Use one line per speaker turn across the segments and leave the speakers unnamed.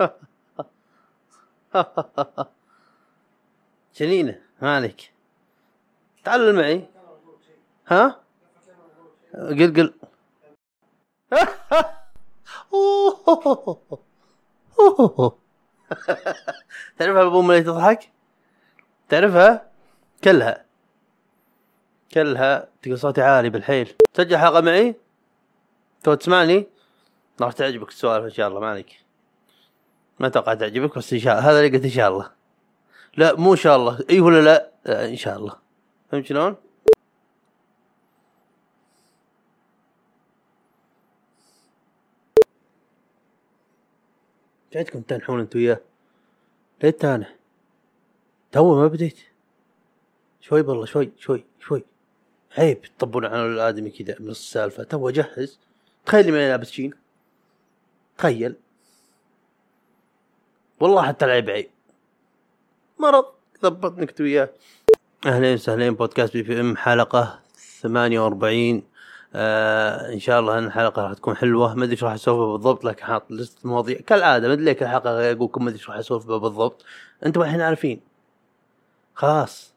جنينه مالك تعال معي. ها؟ قل قل. تعرفها أبو ملي تضحك؟ تعرفها؟ كلها. كلها. تقول صوتي عالي بالحيل. تسجل حلقة معي؟ تو تسمعني؟ راح تعجبك السوالف إن شاء الله ما عليك. ما أتوقع تعجبك بس إن شاء الله هذا اللي قلت إن شاء الله. لا مو إن شاء الله. اي ولا لا, لا إن شاء الله. فهمت شلون؟ جايتكم تنحون أنت وياه؟ ليه تانح تو ما بديت. شوي بالله شوي شوي شوي. عيب تطبون على الآدمي كذا من السالفة. تو اجهز تخيل ماني لابس شين تخيل. والله حتى العيب عيب. مرض ضبطني أنت وياه. أهلين وسهلين بودكاست بي في إم حلقة 48 آه إن شاء الله إن الحلقة راح تكون حلوة. ما أدري إيش راح أسولف بالضبط لكن حاط list مواضيع. كالعادة ما أدري ليه كل حلقة أقول لكم ما أدري إيش راح أسولف بالضبط. أنتم الحين عارفين. خلاص.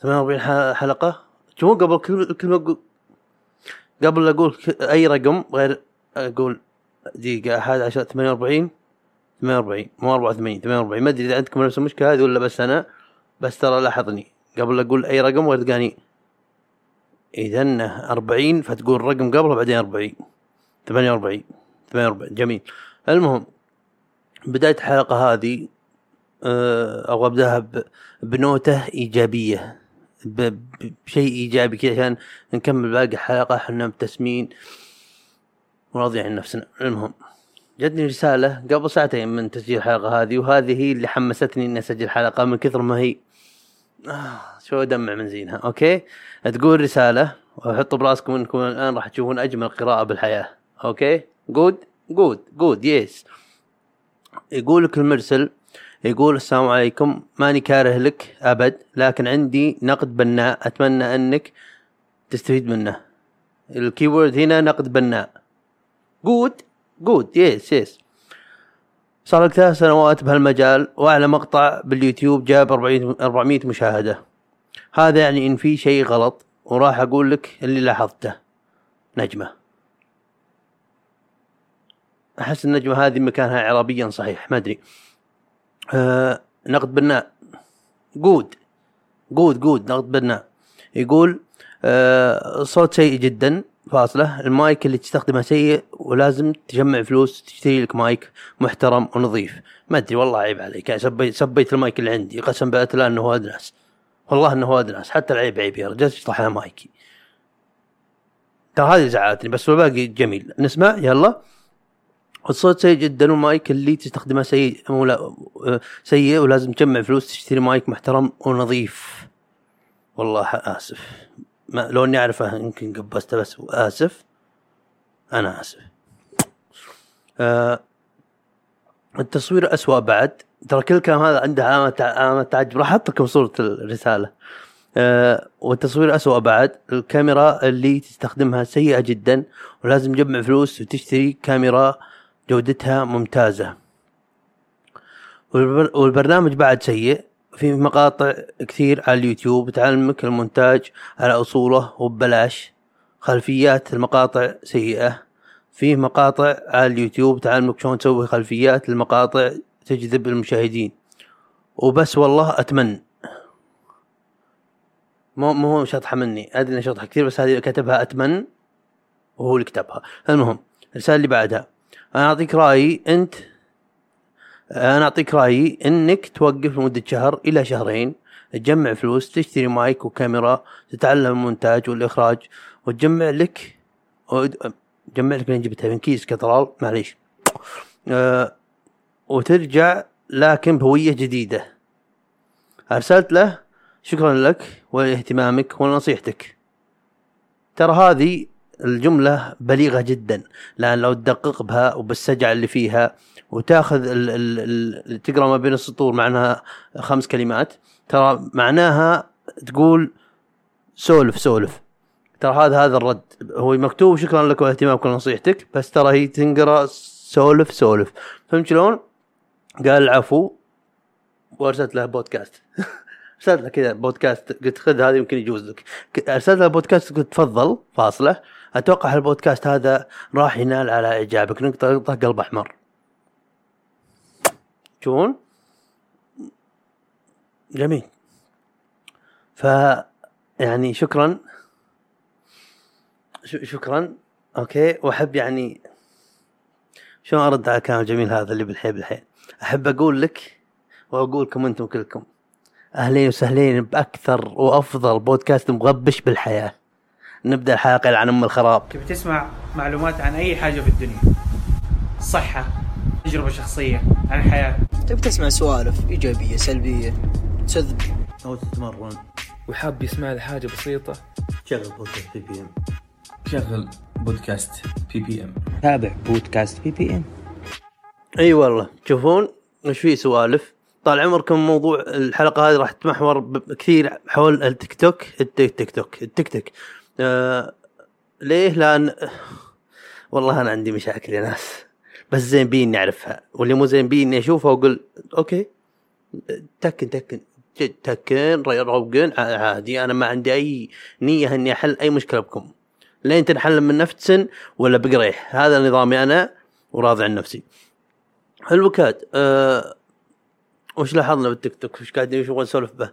48 حلقة. شو قبل كل أقول قبل أقول أي رقم غير أقول دقيقة 11 48 48 مو 84 48 ما أدري إذا عندكم نفس المشكلة هذه ولا بس أنا بس ترى لاحظني. قبل أقول أي رقم غير تلقاني اذا 40 فتقول رقم قبله بعدين 40 48 48 جميل. المهم بداية الحلقة هذه آه، أبغى أبدأها بنوتة إيجابية. بشيء إيجابي كذا عشان نكمل باقي الحلقة. إحنا مبتسمين وراضيين عن نفسنا. المهم. جتني رسالة قبل ساعتين من تسجيل الحلقة هذه وهذه هي اللي حمستني إني أسجل حلقة من كثر ما هي. آه شو دمع من زينها أوكي؟ تقول رسالة وحطوا براسكم إنكم الآن راح تشوفون أجمل قراءة بالحياة okay؟ good good good yes يقول لك المرسل يقول السلام عليكم ماني كاره لك أبد لكن عندي نقد بناء أتمنى أنك تستفيد منه. ال keyword هنا نقد بناء. good good yes yes صار لك ثلاث سنوات بهالمجال وأعلى مقطع باليوتيوب جاب 400 مشاهدة. هذا يعني إن في شيء غلط وراح أقول لك اللي لاحظته. نجمة. أحس النجمة هذه مكانها اعرابيا صحيح ما أدري. آه نقد بناء. good good good نقد بناء. يقول آه صوت سيء جدا. فاصلة. المايك اللي تستخدمه سيء ولازم تجمع فلوس تشتري لك مايك محترم ونظيف. ما أدري والله عيب عليك. يعني سبيت سبيت المايك اللي عندي. قسم بالله إنه هو أدناس. والله إنه هو أدناس. حتى العيب عيب يا رجال تشطح على مايكي. ترى هذه زعلتني بس والباقي جميل. نسمع؟ يلا. الصوت سيء جدا والمايك اللي تستخدمه سيء لا سيء ولازم تجمع فلوس تشتري مايك محترم ونظيف. والله آسف. ما لو إني اعرفه يمكن قبسته بس آسف. أنا آسف. آه التصوير أسوأ بعد. ترى كل كلام هذا عنده علامة علامة تعجب. راح أحط لكم صورة الرسالة. آه والتصوير أسوأ بعد. الكاميرا اللي تستخدمها سيئة جدا ولازم تجمع فلوس وتشتري كاميرا جودتها ممتازة. والبرنامج بعد سيء. في مقاطع كثير على اليوتيوب تعلمك المونتاج على أصوله وببلاش. خلفيات المقاطع سيئة. في مقاطع على اليوتيوب تعلمك شلون تسوي خلفيات المقاطع تجذب المشاهدين. وبس والله أتمنى. مو مو شطحة مني. أدري اني شطحة كثير بس هذه كتبها أتمنى وهو اللي كتبها. المهم الرسالة اللي بعدها. أنا أعطيك رأيي أنت أنا أعطيك رأيي إنك توقف لمدة شهر إلى شهرين تجمع فلوس تشتري مايك وكاميرا تتعلم المونتاج والإخراج وتجمع لك جمع لك من جبتها من كيس كترال معليش. أه وترجع لكن بهوية جديدة. أرسلت له شكرا لك ولاهتمامك ونصيحتك. ترى هذه الجملة بليغة جدا لأن لو تدقق بها وبالسجع اللي فيها وتأخذ ال ال ال تقرأ ما بين السطور معناها خمس كلمات ترى معناها تقول سولف سولف. ترى هذا هذا الرد. هو مكتوب شكرا لك واهتمامك ونصيحتك بس ترى هي تنقرأ سولف سولف. فهمت شلون؟ قال العفو وأرسلت له بودكاست. أرسلت له كذا بودكاست قلت خذ هذا يمكن يجوز لك. أرسلت له بودكاست قلت تفضل فاصلة. أتوقع البودكاست هذا راح ينال على إعجابك. نقطه نقطة قلب أحمر. تشوفون؟ جميل. ف يعني شكرا. شكرا. أوكي. وأحب يعني شلون أرد على الكلام الجميل هذا اللي بالحيل بالحيل؟ أحب أقول لك واقول لكم أنتم كلكم أهلين وسهلين بأكثر وأفضل بودكاست مغبش بالحياة. نبدأ الحلقة عن أم الخراب.
تبي تسمع معلومات عن أي حاجة في الدنيا؟ صحة تجربة شخصية عن الحياة.
تبي تسمع سوالف إيجابية سلبية تسذب
أو تتمرن.
وحاب يسمع لحاجة بسيطة.
شغل بودكاست PPM
شغل بودكاست PPM
تابع بودكاست PPM
أي والله. تشوفون إيش في سوالف؟ طال عمركم موضوع الحلقة هذه راح تتمحور كثير حول التيك توك. التيك تيك توك. التيك توك. آه ليه؟ لأن والله أنا عندي مشاكل يا ناس. بس زين بي اني اعرفها واللي مو زين بي اني اشوفها وأقول okay تكن تكن تكن روقن عادي أنا ما عندي أي نية إني أحل أي مشكلة بكم. لين تنحل من نفس ولا بقريح هذا نظامي أنا وراضي عن نفسي. الوكاد أه وش لاحظنا بالتيك توك؟ وش قاعدين وش نسولف به؟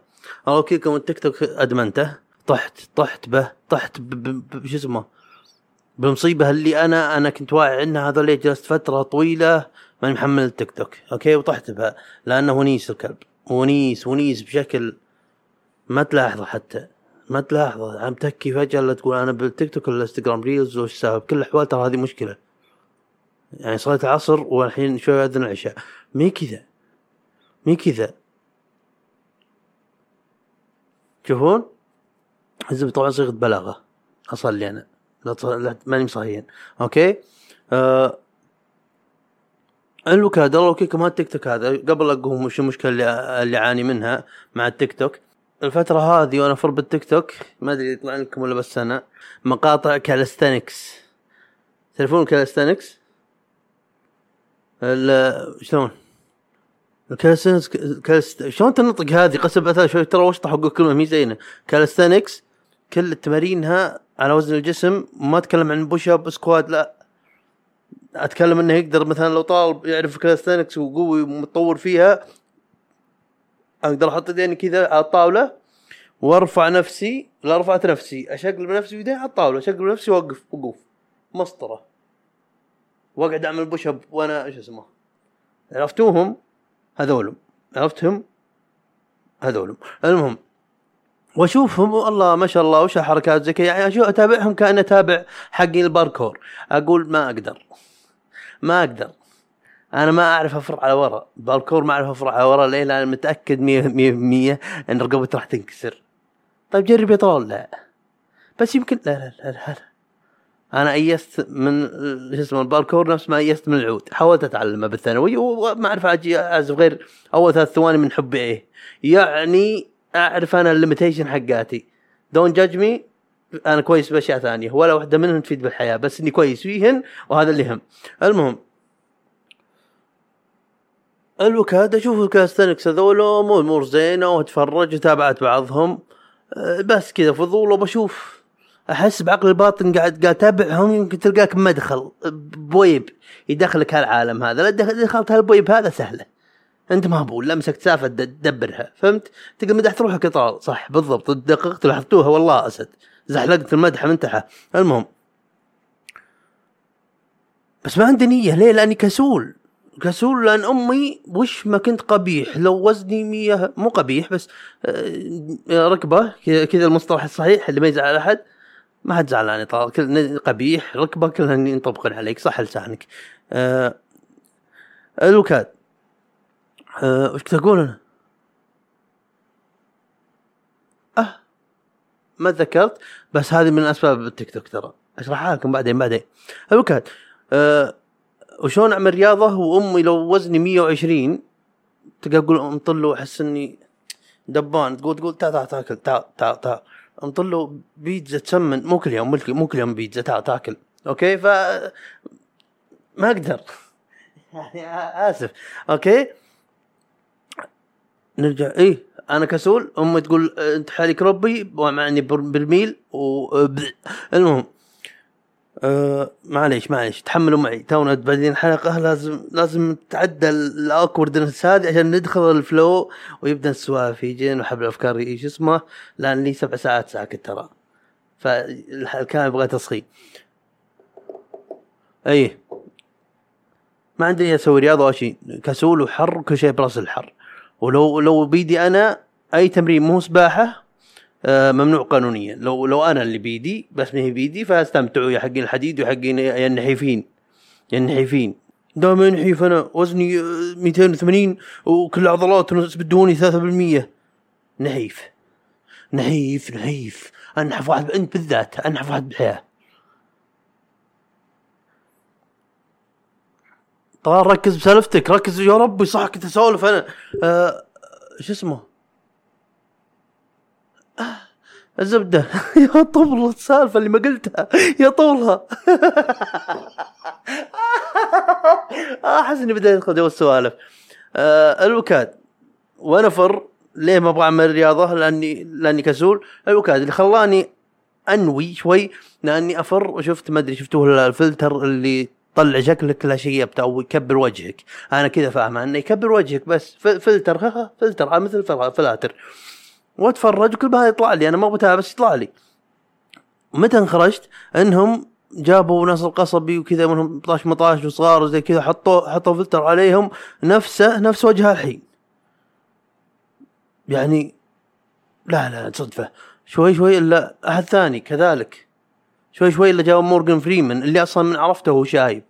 الله وكيلكم التيك توك أدمنته. طحت طحت به طحت بش اسمه؟ بمصيبة اللي أنا أنا كنت واعي عنها هذول جلست فترة طويلة ماني محمل التيك توك okay؟ وطحت بها لأنه ونيس الكلب ونيس ونيس بشكل ما تلاحظه حتى ما تلاحظه. عم تكي فجأة لا تقول أنا بالتيك توك ولا الانستغرام reels وش سبب كل الأحوال ترى هذه مشكلة. يعني صلاه العصر والحين شوي أذن العشاء. مي كذا مي كذا. تشوفون الزبده طبعا صيغة مبالغة اصلي أنا لا ماني مصحيين okay؟ آه الوكاد الله وكيلكم هالتيك توك هذا؟ قبل أقول وش المشكلة اللي اللي أعاني منها مع التيك توك. الفترة هذه وأنا أفر بالتيك توك ما أدري يطلع لكم ولا بس أنا مقاطع calisthenics تعرفون calisthenics؟ ال- شلون؟ ال calisthenics calist... شلون تنطق هذه؟ قسم بالله شوي ترى وشطح أقول كلمة مي زينة. calisthenics كل تمارينها على وزن الجسم ما أتكلم عن push up squat لا. أتكلم إنه يقدر مثلا لو طالب يعرف calisthenics وقوي ومتطور فيها أقدر أحط يديني كذا على الطاولة وأرفع نفسي لا رفعت نفسي أشقلب نفسي بيدي على الطاولة أشقلب نفسي واوقف وقوف مسطرة. وأقعد أعمل push up وأنا إيش أسمه؟ عرفتوهم؟ هذولم عرفتهم؟ هذولم المهم واشوفهم والله ما شاء الله وش الحركات زي كذا؟ يعني أشوف أتابعهم كأني أتابع حقي الباركور. أقول ما أقدر ما أقدر. أنا ما أعرف أفرع على ورا باركور ما أعرف أفرع على ورا ليه؟ لأن متأكد 100% إن رقبتي راح تنكسر. طيب جرب يا طلال. لا. بس يمكن لا لا لا, لا. أنا أيست من شو اسمه الباركور نفس ما أيست من العود. حاولت أتعلمه بالثانوي وما أعرف أعزف غير أول ثلاث ثواني من حبي إيه. يعني أعرف أنا ال limitation حقاتي. don't judge me أنا كويس بأشياء ثانية. ولا واحدة منهم تفيد بالحياة بس إني كويس فيهن وهذا اللي يهم المهم. الوكاد أشوف ال calisthenics هذول مو امور زينة وأتفرج وتابعت بعضهم. أه، بس كذا فضول وبشوف. أحس بعقل الباطن قاعد قاعد اتابعهم يمكن تلقاك مدخل بويب يدخلك هالعالم هذا. لا دخل- دخلت هالبويب هذا سهلة. أنت مهبول سالفه تد- تدبرها فهمت؟ تلقى مدحت روحك اطار صح بالضبط. دققت لاحظتوها والله أسد. زحلقت المدح من تحت. المهم. بس ما عندي نية. ليه؟ لأني كسول. كسول لأن أمي وش ما كنت قبيح. لو وزني مية مو قبيح بس آه، ركبة كذا المصطلح الصحيح اللي ما يزعل أحد. ما حد زعلان طال كل قبيح ركبة كلها ينطبقون عليك. صح لسانك. آه الوكاد. آه وش كنت أقول أنا؟ آه ما تذكرت بس هذه من أسباب التيك توك ترى. أشرحها لكم بعدين بعدين. الوكاد آه وشلون أعمل رياضة وأمي لو وزني 120 تلقى أقول انطله أحس إني دبان. تقول تقول تعال تعال تاكل تعال تعال تعال انطله بيتزا تسمن. مو كل يوم مو كل- مو كل يوم بيتزا تعال تاكل. okay؟ ف ما أقدر. يعني آسف. okay؟ نرجع. إيه أنا كسول أمي تقول آه، أنت حالك ربي ومعني برميل و المهم آه معليش معليش تحملوا معي. تونا بعدين الحلقة لازم لازم تعدى ال awkwardness هذه عشان ندخل ال flow ويبدأ السوالف يجي وحبل الافكار إيش اسمه لأن لي سبع ساعات ساكت ترى. فالكلام يبغى تصحيح اي ما عندي أسوي رياضة ولا شيء. كسول وحر وكل شيء برأس الحر. ولو لو بيدي أنا أي تمرين مو سباحة آه، ممنوع قانونيا. لو لو أنا اللي بيدي بس ما هي بيدي فاستمتعوا يا حقين الحديد وحقين يا النحيفين يا النحيفين دائما نحيف أنا وزني آه، 280 وكل عضلات بدوني 3% نحيف. نحيف نحيف. أنحف واحد انت بالذات أنحف واحد بالحياة طبعا ركز بسالفتك ركز يا ربي صح كنت اسولف أنا. آه شو اسمه؟ آه الزبدة. يا طول السالفة اللي ما قلتها. يا طولها أحس إني بدأت ادخل جو السوالف. آه الوكاد. ونفر ليه ما أبغى أعمل رياضة؟ لأني لأني كسول. الوكاد اللي خلاني أنوي شوي لأني أفر وشفت ما أدري شفتوه الفلتر اللي طلع شكلك لا شيء أو يكبر وجهك. أنا كذا فاهمه أنه يكبر وجهك بس. فلتر ها فلتر مثل فلا- فلاتر. وأتفرج وكل ما يطلع لي أنا ما بتابع بس يطلع لي. متى انخرجت؟ إنهم جابوا ناس القصبي وكذا منهم 12 18 وصغار وزي كذا حطوا حطوا فلتر عليهم نفسه نفس وجهها الحين. يعني لا لا صدفه شوي شوي إلا أحد ثاني كذلك. شوي شوي إلا جاء مورجان فريمان اللي أصلا من عرفته هو شايب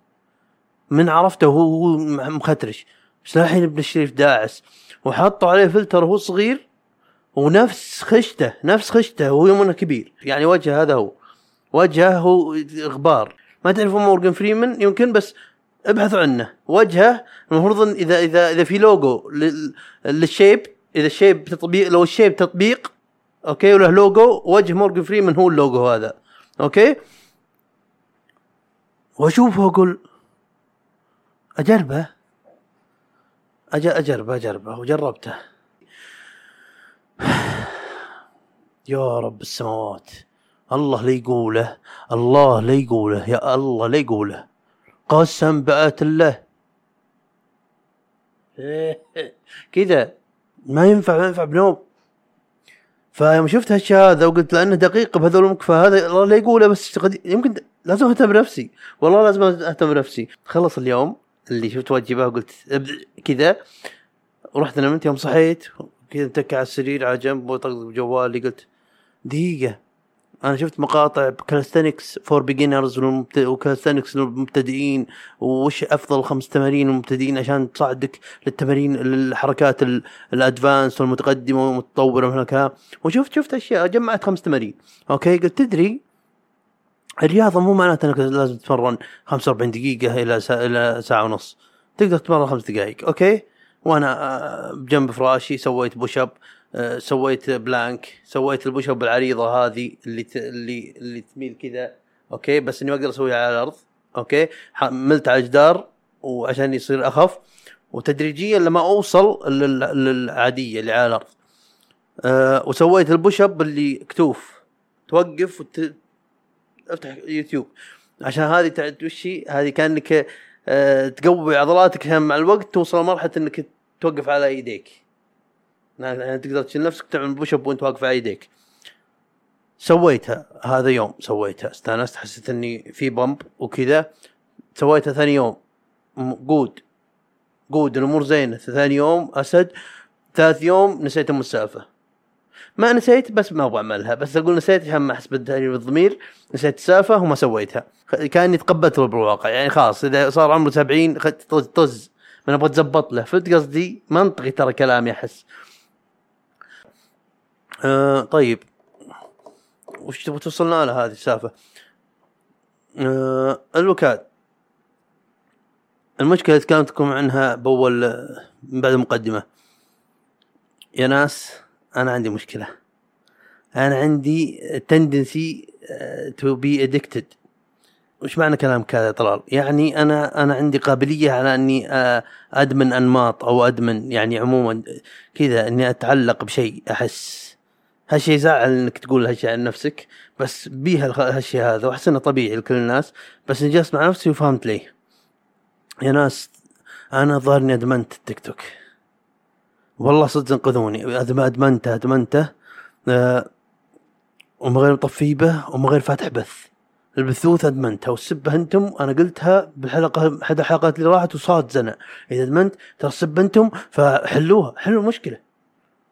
من عرفته هو هو مخترش. بس الحين ابن الشريف داعس. وحطوا عليه فلتر وهو صغير ونفس خشته نفس خشته وهو يوم كبير. يعني وجهه هذا هو. وجهه هو غبار. ما تعرفون مورجان فريمان يمكن بس ابحثوا عنه. وجهه المفروض اذا اذا إذا في لوجو لل- للشيب إذا الشيب تطبيق لو الشيب تطبيق okay وله لوجو وجه مورجان فريمان هو اللوجو هذا. okay؟ وأشوفه واقول أجربه؟ أج- أجربه أجربه وجربته. يا رب السماوات. الله لا يقوله الله لا يقوله يا الله لا يقوله. قسم بآت الله. كذا. ما ينفع ما ينفع بنوم. فيوم شفت هالشهادة وقلت لأنه دقيق بهذول المكفى هذا الله لا يقوله بس يمكن لازم أهتم بنفسي. والله لازم أهتم بنفسي. خلص اليوم. اللي شفت واجبه وقلت أبدأ كذا. ورحت نمت يوم صحيت كذا متكي على السرير على جنب وطقطق بجوالي قلت دقيقة. أنا شفت مقاطع calisthenics for beginners و calisthenics للمبتدئين وش أفضل خمس تمارين للمبتدئين عشان تساعدك للتمارين للحركات ال- ال advanced والمتقدمة والمتطورة من هالكلام وشفت شفت أشياء جمعت خمس تمارين. أوكي؟ قلت تدري الرياضة مو معناته إنك لازم تتمرن 45 دقيقة إلى ساعة إلى ساعة ونص. تقدر تتمرن خمس دقائق أوكي؟ وأنا آه، بجنب فراشي سويت push up آه، سويت plank سويت ال push up العريضة هذه اللي ت... اللي اللي تميل كذا أوكي؟ بس إني ما أقدر أسويها على الأرض أوكي؟ حملت على الجدار وعشان يصير أخف وتدريجيا لما أوصل لل... للعادية اللي على الأرض. أه وسويت ال push up اللي كتوف. توقف وت... أفتح يوتيوب. عشان هذه تعد وش؟ هذه كأنك آه، تقوي عضلاتك مع الوقت توصل لمرحلة إنك توقف على إيديك. يعني تقدر تشيل نفسك تعمل push up وأنت واقف على إيديك. سويتها هذا يوم سويتها. استأنست حسيت إني في pump وكذا. سويتها ثاني يوم. good جود الأمور زينة. ثاني يوم أسد. ثالث يوم نسيت ام السالفه ما نسيت بس ما أبغى أعملها. بس أقول نسيت عشان ما احس بالضمير نسيت السالفة وما سويتها. كأني تقبلت بالواقع. يعني خلاص إذا صار عمره 70 خ- طز طز. ما أبغى أتزبط له. فهمت قصدي؟ منطقي ترى كلامي أحس. آه طيب. وش تبغى توصلنا لها هذه السالفة؟ آه الوكاد. المشكلة اللي تكلمتكم عنها بأول من بعد المقدمة. يا ناس. أنا عندي مشكلة. أنا عندي tendency to be addicted وش معنى كلامك هذا يا طلال؟ يعني أنا أنا عندي قابلية على أني آه، أدمن أنماط أو أدمن يعني عموما كذا أني أتعلق بشيء أحس. هالشيء يزعل إنك تقول هالشيء عن نفسك بس بيها هالشيء هذا واحس انه طبيعي لكل الناس. بس جلست مع نفسي وفهمت ليه. يا ناس أنا ظهر إني أدمنت التيك توك. والله صدق انقذوني. أدمنته أدمنته آه ومن غير مطفي به ومن غير فاتح بث. البثوث ادمنتها والسبة أنتم أنا قلتها بالحلقة أحد الحلقات اللي راحت وصارت زنا إذا أدمنت ترى السب أنتم فحلوها. حلوا المشكلة.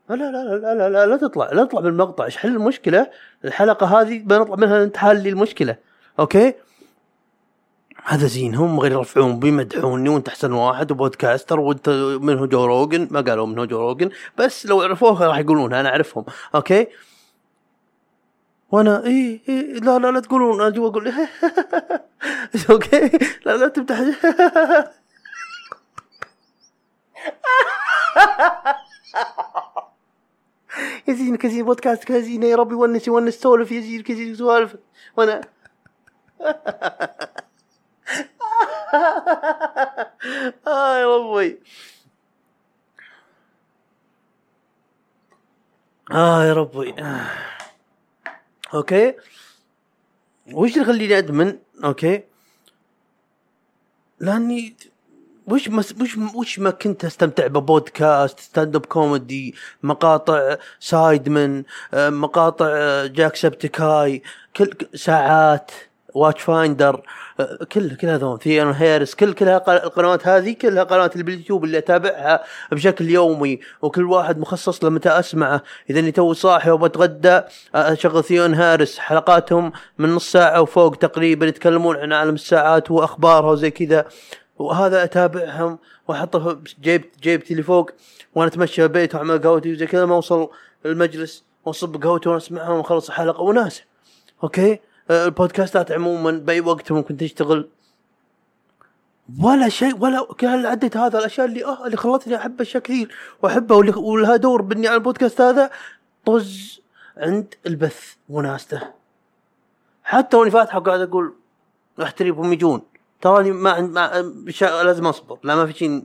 لا لا لا لا لا, لا, لا تطلع لا تطلع بالمقطع. إيش حل المشكلة؟ الحلقة هذه بنطلع منها انت حل لي المشكلة. أوكي؟ هذا زين هم غير يرفعون بيمدحوني وانت احسن واحد و podcaster وانت منه جو روجن ما قالوا منه جو روجن بس لو عرفوه راح يقولونها أنا أعرفهم أوكي؟ وأنا إي إي لا لا لا تقولون أنا جو أقول أوكي؟ لا لا تفتح يا زين بودكاست يا زين يا ربي ونس يونس سولف يا زين كذي سوالف وأنا آه يا ربي. آه يا ربي. آه. أوكي. وش اللي يخليني أدمن؟ أوكي. لأني وش مس وش وش ما كنت أستمتع ببودكاست stand up comedy مقاطع Sidemen آه، مقاطع آه، Jacksepticeye كل ساعات. Watchfinder آه، كل كل هذول Theo and Harris كل ق- القنوات هذه كلها قنوات اللي باليوتيوب اللي أتابعها بشكل يومي وكل واحد مخصص لمتى أسمعه. إذا إني تو صاحي وبتغدى أشغل Theo and Harris حلقاتهم من نص ساعة وفوق تقريبا يتكلمون عن عالم الساعات وأخبارها وزي كذا. وهذا أتابعهم وأحطه جيب جيبتي اللي فوق وأنا أتمشى البيت وأعمل قهوتي وزي كذا ما أوصل المجلس وأصب قهوتي وأنا أسمعهم وأخلص الحلقة وناسه. أوكي؟ البودكاستات عموما بأي وقت ممكن تشتغل. ولا شيء ولا كان عديت هذا الأشياء اللي آه اللي خلتني أحب اشياء كثير واحبها ولها دور بني على البودكاست هذا طز عند البث وناسته. حتى وأني فاتحه وقاعد أقول احتريهم يجون. تراني ما عند ما لازم أصبر. لا ما في شيء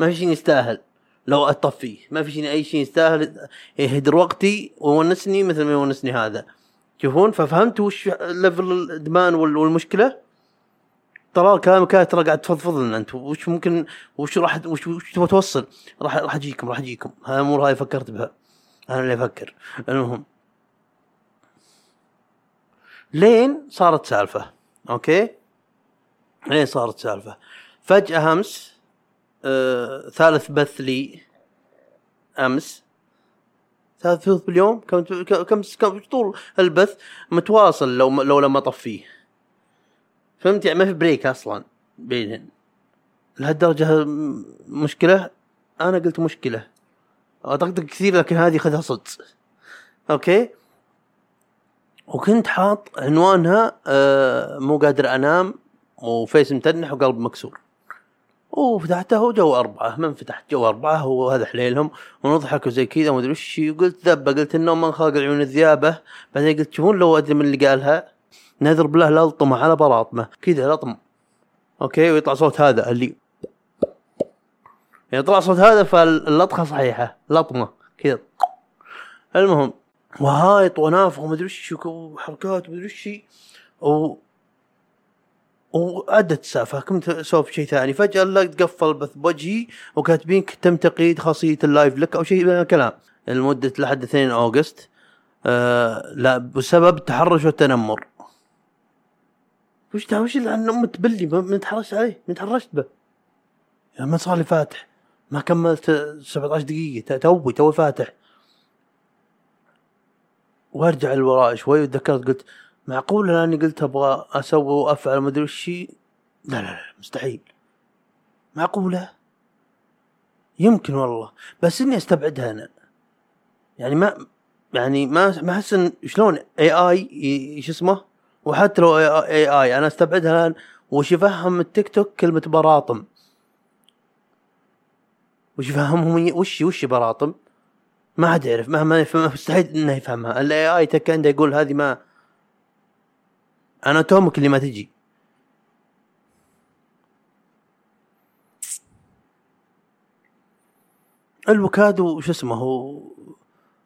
ما في شيء يستاهل. لو أطفيه ما في شيء أي شيء يستاهل يهدر وقتي ويونسني مثل ما يونسني هذا. تشوفون ففهمت وش level الإدمان وال- والمشكلة؟ ترى كلامك ترى قاعد تفضفض لنا أنت. وش ممكن وش راح وش, وش تبغى توصل؟ راح راح أجيكم راح أجيكم. هاي الأمور هاي فكرت بها. أنا اللي أفكر. المهم. لين صارت سالفة. أوكي؟ لين صارت سالفة. فجأة أمس آه ثالث بث لي أمس ثلاث بثوث باليوم كم كم كم طول البث متواصل لو لو لما أطفيه. فهمت؟ يعني ما في break أصلا بينهن لهالدرجة مشكلة؟ أنا قلت مشكلة. أطقطق كثير لكن هذه خذها صدق. أوكي؟ وكنت حاط عنوانها آه مو قادر أنام وفيس متنح وقلب مكسور. وفتحته جو أربعة. من فتحت جو أربعة وهذا حليلهم. ونضحك وزي كذا ومدري وش وقلت ذبة قلت النوم من خلق العيون الذيابة. بعدين قلت شوفون لو أدري من اللي قالها. نذر بالله لا ألطمه على براطمه. كذا لطم أوكي ويطلع صوت هذا اللي يطلع صوت هذا فاللطخة صحيحة. لطمة. كذا. المهم وهايط ونافخ ومدري وش وحركات ومدري وش و وعدت السالفه كنت اسولف شيء ثاني. فجأة لقيت قفل البث بوجهي وكاتبين تم تقييد خاصية اللايف لك أو شيء من الكلام. لمدة لحد 2 أوغست آه لا بسبب التحرش والتنمر. وش ده وش اللي أمة تبلي ما تحرشت عليه ما تحرشت به. يعني ما صار لي فاتح. ما كملت 17 دقيقة ت- توي توي فاتح. وأرجع لوراء شوي وتذكرت قلت معقول؟ اني قلت أبغى أسوي وأفعل ما أدري وش لا لا لا مستحيل. معقولة؟ يمكن والله بس إني أستبعدها أنا. يعني ما يعني ما ما أحس إن شلون اي اي شو اسمه؟ وحتى لو اي اي أنا أستبعدها الآن. وش يفهم التيك توك؟ كلمة براطم. وش يفهمهم؟ وش وش براطم؟ ما حد يعرف ما ما يفهم مستحيل إنه يفهمها. الاي اي تك عنده يقول هذه ما أنا تومك اللي ما تجي. الوكادو شو اسمه هو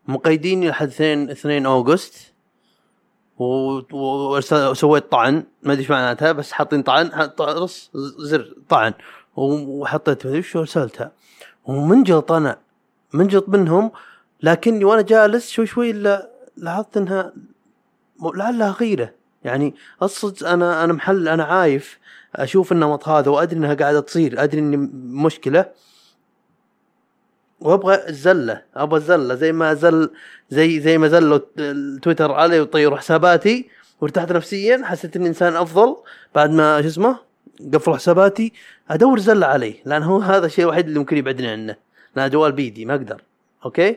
مقيدين لحد 2 2 أوغست. وسويت طعن ما أدري إيش معناتها بس حاطين طعن رص زر طعن. وحطيت ما أدري إيش وارسلتها ومنجلط أنا منجلط منهم لكني وأنا جالس شوي شوي الا لاحظت إنها لعلها غيرة. يعني الصدق أنا أنا محل أنا عايف أشوف النمط هذا وأدري إنها قاعدة تصير أدري إني مشكلة. وأبغى الزله أبغى الزله زي ما زل زي زي ما زالوا التويتر علي وطيروا حساباتي. وارتحت نفسيا حسيت إني إنسان أفضل بعد ما شو اسمه قفلوا حساباتي. أدور زلة عليه لأن هو هذا الشيء الوحيد اللي ممكن يبعدني عنه. لأن جوال بيدي ما أقدر. أوكي؟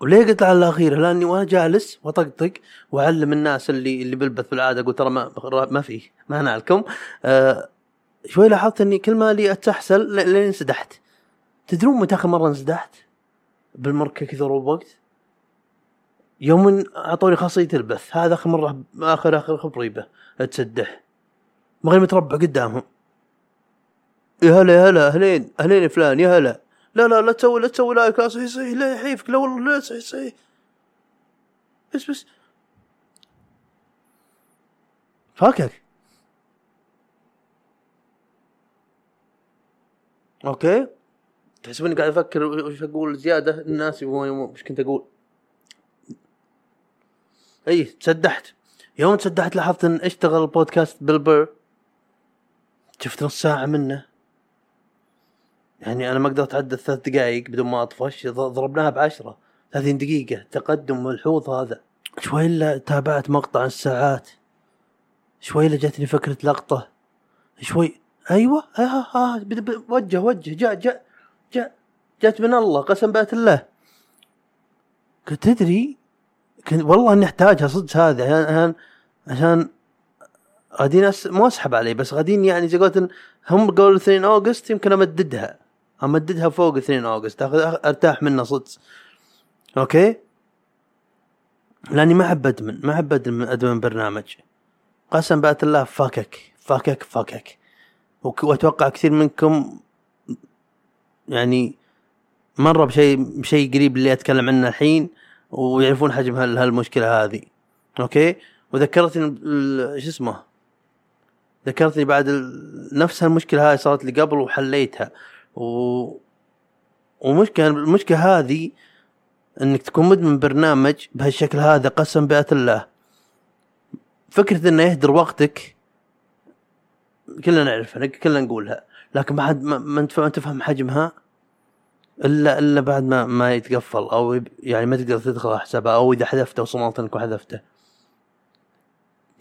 وليه قلت على الاخيره؟ لأني وأنا جالس وأطقطق وأعلم الناس اللي اللي بالبث بالعاده أقول ترى ما ما فيه ما نالكم. آه شوي لاحظت إني كل ما لي اتسحسل ل- لين انسدحت. تدرون متى آخر مرة انسدحت؟ بالمركه كذا وقت. يوم أعطوني خاصية البث هذا آخر مرة اخر آخر خبريبة تسدح ما غير متربع قدامهم. يا هلا يا هلا أهلين أهلين فلان يا هلا. لا لا لا تسوي لا تسوي لايك لا صحيح صحيح لا يحيفك لا والله لا صحيح صحيح. بس بس. فاكك أوكي. تحسبني قاعد أفكر وش أقول زيادة؟ الناس وش كنت أقول؟ إي تسدحت. يوم تسدحت لاحظت إن اشتغل بودكاست بلبر شفت نص ساعة منه. يعني أنا ما أقدر اتعدى ثلاث دقائق بدون ما أطفش ضربناها بعشرة 30 دقيقة تقدم ملحوظ هذا. شوي الا تابعت مقطع الساعات. شوي الا جتني فكرة لقطة. شوي أيوه آه آه بد- بد- وجه وجه جاء جاء جاء جات من الله قسم بآيات الله. كنت تدري؟ كنت والله إني أحتاجها صدق هذا عشان عشان غادين أس... مو أسحب عليه بس غادين يعني زي قلت هم قالوا 2 August يمكن أمددها. امددها فوق 2 August اخذ ارتاح منها صدق. أوكي؟ لأني ما أحب أدمن ما أحب أدمن أدمن برنامج قسم بأت الله فاكك فاكك فاكك وأتوقع كثير منكم يعني مره بشيء بشيء قريب اللي أتكلم عنه الحين ويعرفون حجم هال- هالمشكلة هذه. أوكي؟ وذكرتني شو اسمه؟ ذكرتني بعد. نفس هالمشكلة هاي صارت لي قبل وحليتها. و ومشكلة المشكلة هذه إنك تكون مدمن برنامج بهالشكل هذا قسم بآيات الله. فكرة إنه يهدر وقتك كلنا نعرفها كلنا نقولها. لكن ما حد ما, ما تفهم حجمها إلا إلا بعد ما ما يتقفل أو يعني ما تقدر تدخل على حسابه أو إذا حذفته وصممت إنك وحذفته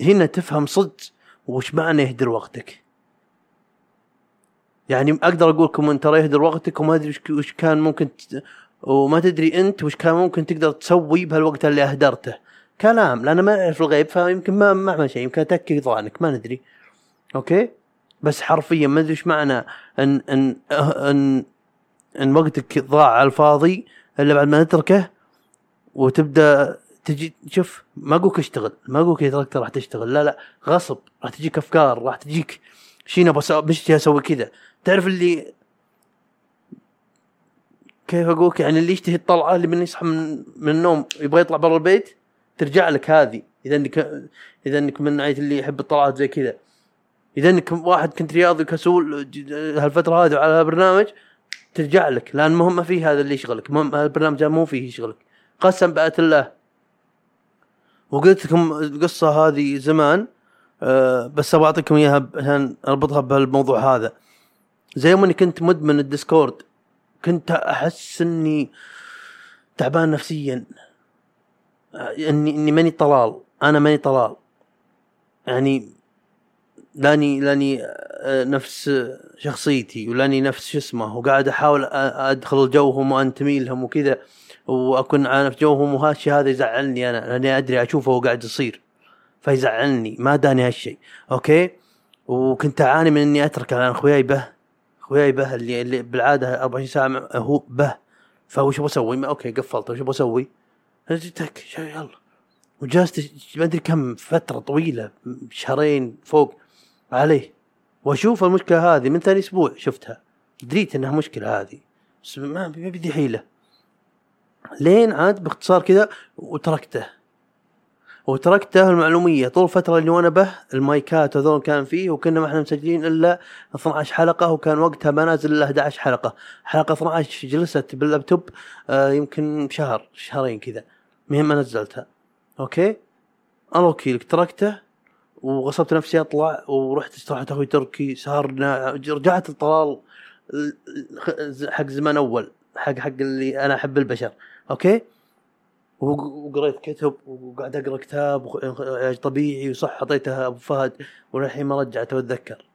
هنا تفهم صدق وش معنى يهدر وقتك. يعني أقدر أقول لكم ترى يهدر وقتك وما أدري وش- كان ممكن ت... وما تدري أنت وش كان ممكن تقدر تسوي بهالوقت اللي أهدرته. كلام لأن ما نعرف الغيب فيمكن ما ما عمل شيء يمكن اتكي ظانك ما ندري. أوكي؟ بس حرفيا ما أدري إيش معنى إن إن إن إن وقتك ضاع على الفاضي إلا بعد ما نتركه وتبدأ تجي شوف ما أقولك اشتغل ما أقولك تركته راح تشتغل لا لا غصب راح تجيك أفكار راح تجيك شيء أسوي- مش أسوي كذا. تعرف اللي كيف أقولك؟ يعني اللي يشتهي الطلعة اللي من يصحى من, من النوم يبغى يطلع برا البيت ترجع لك هذه. إذا انك إذا إنك من نوعيه اللي يحب الطلعات زي كذا. إذا إنك واحد كنت رياضي كسول هالفترة هذه على برنامج ترجع لك. لأن مهم ما في هذا اللي يشغلك. مهم هالبرنامج هذا مو فيه يشغلك. قسم بآيات الله. وقلت لكم القصة هذه زمان أه بس أبغى أعطيكم إياها عشان أربطها بهالموضوع هذا. زي يوم اني كنت مدمن الديسكورد كنت أحس إني تعبان نفسيا. اني إني ماني طلال. أنا ماني طلال. يعني لاني لاني آه، نفس شخصيتي ولاني نفس شو اسمه وقاعد أحاول أدخل جوهم وانتمي لهم وكذا وأكون عارف جوهم وهالشيء هذا يزعلني أنا لأني أدري أشوفه وهو قاعد يصير. فيزعلني ما داني هالشيء. أوكي؟ وكنت أعاني من إني اتركه لأن أخوياي به. اخوياي به اللي, اللي بالعادة 24 ساعة هو به. فوش بسوي؟ ما- أوكي قفلت. وش بسوي؟ تك شو- يلا. وجلست ما أدري كم فترة طويلة شهرين فوق عليه. وأشوف المشكلة هذه من ثاني أسبوع شفتها. دريت إنها مشكلة هذه. بس ما بدي حيله لين عاد باختصار كذا وتركته. وتركته للمعلومية طول الفترة اللي وأنا به المايكات هذول كان فيه وكنا ما إحنا مسجلين إلا 12 حلقة وكان وقتها ما نازل إلا 11 حلقة. حلقة 12 جلست باللابتوب آه يمكن شهر شهرين كذا مهم ما نزلتها. أوكي؟ الله وكيلك تركته وغصبت نفسي أطلع ورحت استراحت أخوي تركي سهرنا رجعت الطلال ال- حق زمان أول حق حق اللي أنا أحب البشر. أوكي؟ وقريت كتب وقاعد أقرأ كتاب علاج طبيعي وصح اعطيتها أبو فهد وللحين ما رجعت أتذكر.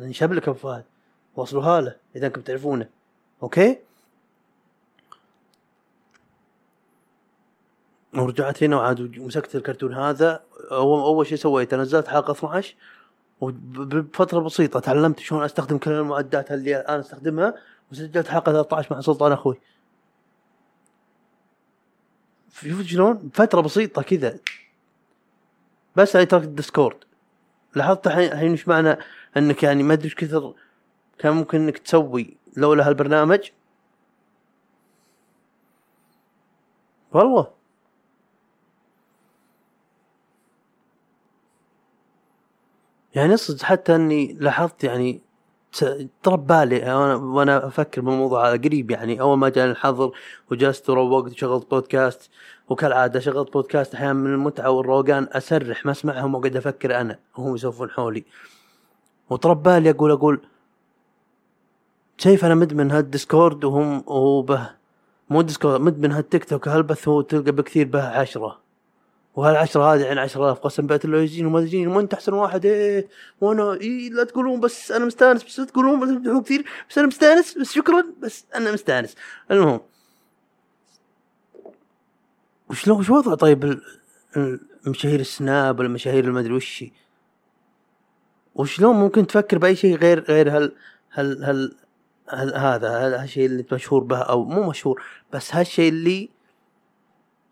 أنا شبلك أبو فهد. وصلوها له إذا انكم تعرفونه. أوكي؟ ورجعت هنا وعاد ومسكت الكرتون هذا. اول شيء سويته نزلت حلقة 12 وبفترة بسيطة تعلمت شلون أستخدم كل المعدات اللي أنا أستخدمها وسجلت حلقة 13 مع سلطان أخوي. شوف شلون؟ بفتره بسيطة كذا. بس أنا تركت الديسكورد. لاحظت الحين إيش معنى؟ إنك يعني ما أدري إيش كثر كان ممكن إنك تسوي لولا هالبرنامج. والله. يعني صدق حتى إني لاحظت يعني ت- طرا ببالي وأنا أفكر بالموضوع هذا قريب يعني. أول ما جاني الحظر وجلست وروقت وشغلت بودكاست وكالعادة شغلت بودكاست أحيانا من المتعة والروقان أسرح ما أسمعهم وأقعد أفكر أنا وهم يسولفون حولي. وطرا ببالي أقول أقول شايف أنا مدمن هالديسكورد وهم وهو به مو ديسكورد مدمن هالتيك توك. هالبث هو تلقى بكثير به عشرة؟ وهالعشرة هذه عن عشرة آلاف قسم بالله لو يجين وما يجين وانت أحسن واحد إيه وأنا إيه لا تقولون بس أنا مستأنس بس لا تقولون بس تمدحون كثير بس أنا مستأنس بس شكرا بس أنا مستأنس. المهم وشلون وش وضع طيب المشاهير السناب ولا المشاهير المدري وش وشلون ممكن تفكر بأي شيء غير غير هال هال هال, هال هذا هال- هالشيء اللي مشهور به أو مو مشهور بس هالشيء اللي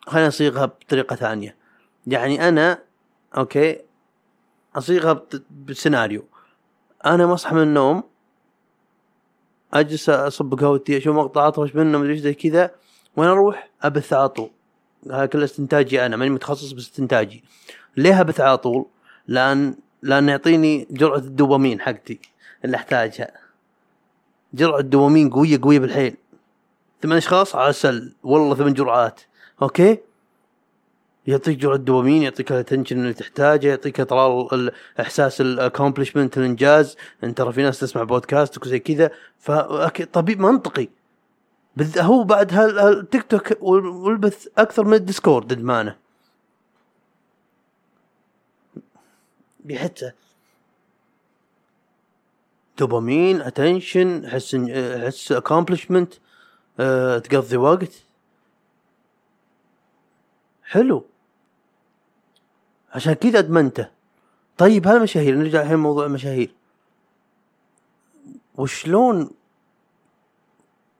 خلينا نصيغها بطريقة ثانية. يعني أنا أوكي أصيغها بسيناريو. أنا مصحي من النوم أجلس أصب قهوتي أشوف مقطع اطرش منه مدري إيش زي كذا وين أروح أبث على طول. هذا كله استنتاجي أنا ماني متخصص باستنتاجي ليه أبث على طول؟ لأن لأن يعطيني جرعة الدوبامين حقتي اللي أحتاجها. جرعة دوبامين قوية قوية بالحيل. ثمان أشخاص عسل والله ثمان جرعات. أوكي؟ يعطيك جرعة دوبامين يعطيك ال attention اللي تحتاجه يعطيك ال- إحساس ال accomplishment الإنجاز. أنت ترى في ناس تسمع بودكاست وزي كذا. فطبيعي منطقي. هو بعد هال- هالتيك توك وال- والبث أكثر من الديسكورد ادمانه بحتة. دوبامين attention حس حس accomplishment أه تقضي وقت. حلو. عشان كذا أدمنته. طيب هالمشاهير نرجع الحين موضوع المشاهير. وشلون؟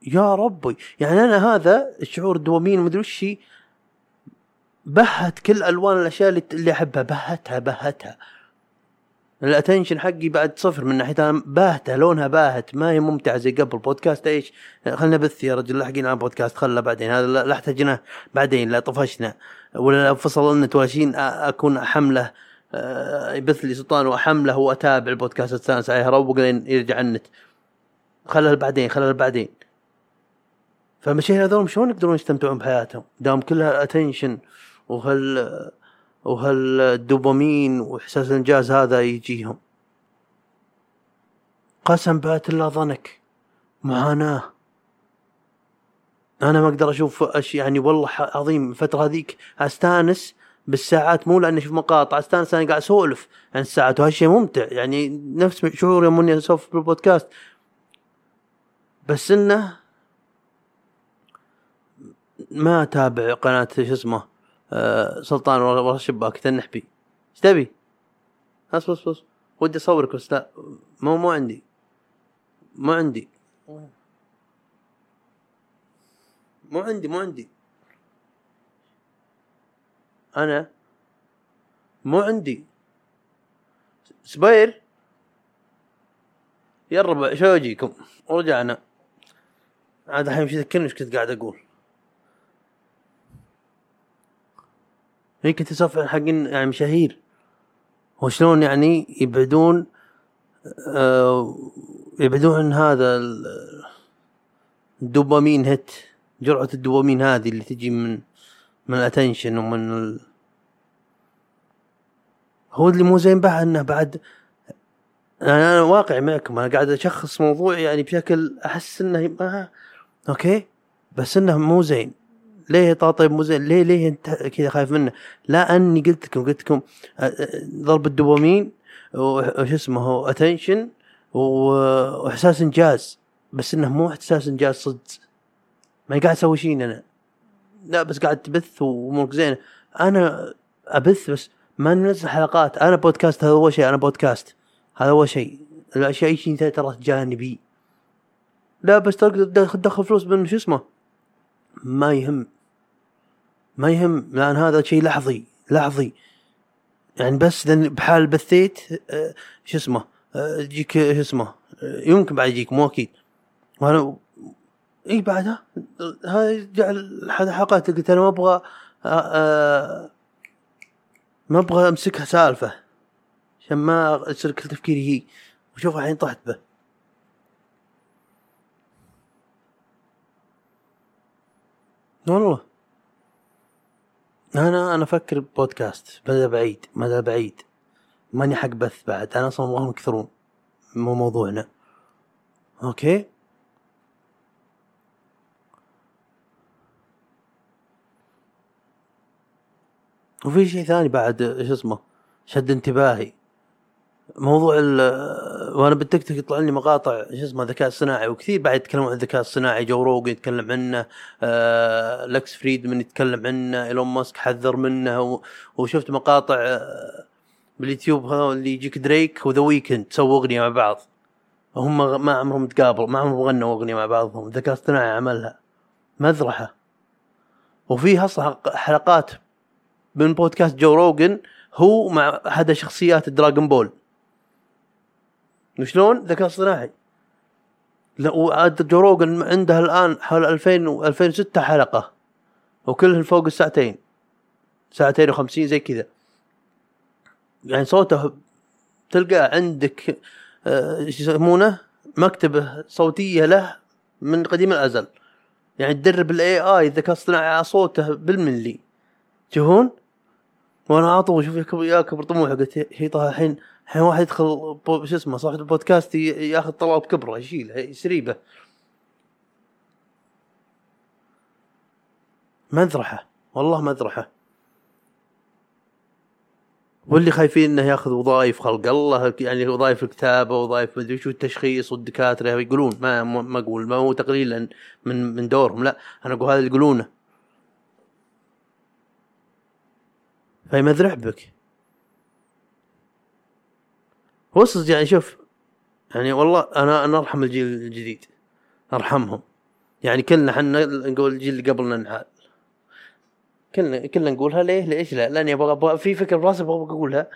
يا ربي. يعني أنا هذا الشعور الدوبامين مدري وش بهت كل ألوان الأشياء اللي أحبها. بهتها بهتها. ال attention حقي بعد صفر من ناحيه باهته لونها باهت. ما هي ممتعة زي قبل بودكاست. إيش؟ خلنا بث يا رجل لاحقين على بودكاست. خله بعدين. هذا لا احتاجناه بعدين لا طفشنا. ولا لو فصل النت ولا شيء أ- أكون أحمله. آه، يبث لي سلطان وأحمله وأتابع البودكاست استانس عليه اروق لين يرجع النت. خلها بعدين خلها بعدين فالمشاهير هذول شلون يقدرون يستمتعون بحياتهم؟ دام كلها اتنشن وهال وهالدوبامين وإحساس الإنجاز هذا يجيهم. قسم بات الله ظنك. معاناة. أنا ما أقدر أشوف اشياء يعني والله عظيم الفترة هذيك أستانس بالساعات مو لأني أشوف مقاطع أستانس أنا قاعد أسولف عن الساعات وهالشيء ممتع. يعني نفس شعور يوم إني أسولف بالبودكاست بس إنه ما أتابع قناة شو اسمه سلطان ورا الشباك تنحبي إيش تبي؟ بس بس بس. ودي أصورك بس لا مو مو عندي. مو عندي. مو عندي مو عندي. أنا؟ مو عندي. سباير؟ يا الربع شو أجيكم؟ ورجعنا. عاد الحين مش يذكرني إيش كنت قاعد أقول؟ اسولف عن حقين يعني مشاهير وشلون يعني يبعدون آه يبعدون عن هذا ال- الدوبامين hit جرعة الدوبامين هذه اللي تجي من من ال attention ومن ال... هو اللي مو زين بعد إنه بعد أنا أنا واقعي معكم أنا قاعد أشخص موضوع يعني بشكل أحس إنه ما أوكي؟ بس إنه مو زين. ليه طاطي مو زين ليه ليه انت كذا خايف منه؟ لا اني قلت لكم قلت لكم ضرب الدوبامين وش اسمه attention وإحساس إنجاز. بس إنه مو إحساس إنجاز صدق. ما قاعد أسوي شيء أنا. لا بس قاعد تبث وأمورك زينة. أنا أبث بس ما ننزل حلقات. أنا بودكاست هذا اول شيء أنا بودكاست هذا اول شيء. الأشياء اي شيء ترى جانبي. لا بس تقدر تدخل فلوس من شو اسمه؟ ما يهم. ما يهم لأن هذا شيء لحظي لحظي. يعني بس لأن بحال بثيت آه، شو اسمه آه، يجيك شو اسمه آه، يمكن بعد يجيك مو أكيد وأنا إي بعدها؟ هاي جعل احد الحلقات قلت أنا ما أبغى ما أبغى أمسكها سالفة. عشان ما يصير كل تفكيري هي. وشوف الحين طحت به. والله أنا أنا أفكر بودكاست مدى بعيد مدى بعيد. ماني حق بث بعد أنا أصلا ما هم يكثرون مو موضوعنا. أوكي؟ وفي شيء ثاني بعد شو اسمه؟ شد انتباهي. موضوع ال وأنا بالتيك توك يطلع لي مقاطع شو اسمه ذكاء صناعي وكثير بعد يتكلمون عن الذكاء الصناعي. جو روجن يتكلم عنه آه لكس فريدمان يتكلم عنه إيلون ماسك حذر منه وشفت مقاطع آه باليوتيوب اللي يجيك دريك وذا ويكند سووا أغنية مع بعض. هم ما عمرهم تقابلوا ما عمرهم غنوا أغنية مع بعضهم. الذكاء الاصطناعي عملها. مذرحة. وفي أصلا حلقات من بودكاست جو روجن هو مع أحد شخصيات الدراغون بول وشلون ذكاء اصطناعي. لا وعاد جو روجن عنده الآن حوالي 2000 و 2006 حلقة وكلهن فوق الساعتين. ساعتين و50 زي كذا. يعني صوته تلقى عندك آه، شو يسمونه؟ مكتبة صوتية له من قديم الأزل. يعني تدرب الاي اي الذكاء الاصطناعي على صوته بالملي. تشوفون وأنا عاطل شوف يكبر يا كبر طموحه قلت هي طه الحين الحين واحد يدخل شو اسمه صاحب البودكاست ياخذ طلب كبره يشيله يسريبه مذرحة والله مذرحة. واللي خايفين إنه ياخذ وظائف خلق الله يعني وظائف الكتابة وظائف مدري شو التشخيص والدكاترة يقولون ما ما أقول ما هو تقليلا من من دورهم لا أنا أقول هذا اللي يقولونه. فيمذرح بك هو يعني شوف يعني والله أنا أنا أرحم الجيل الجديد أرحمهم. يعني كلنا إحنا نقول الجيل اللي قبلنا نعال. كلنا كلنا نقولها ليه؟ ليش لا؟ لأني أبغى أبغى في فكرة براسي أبغى أقولها.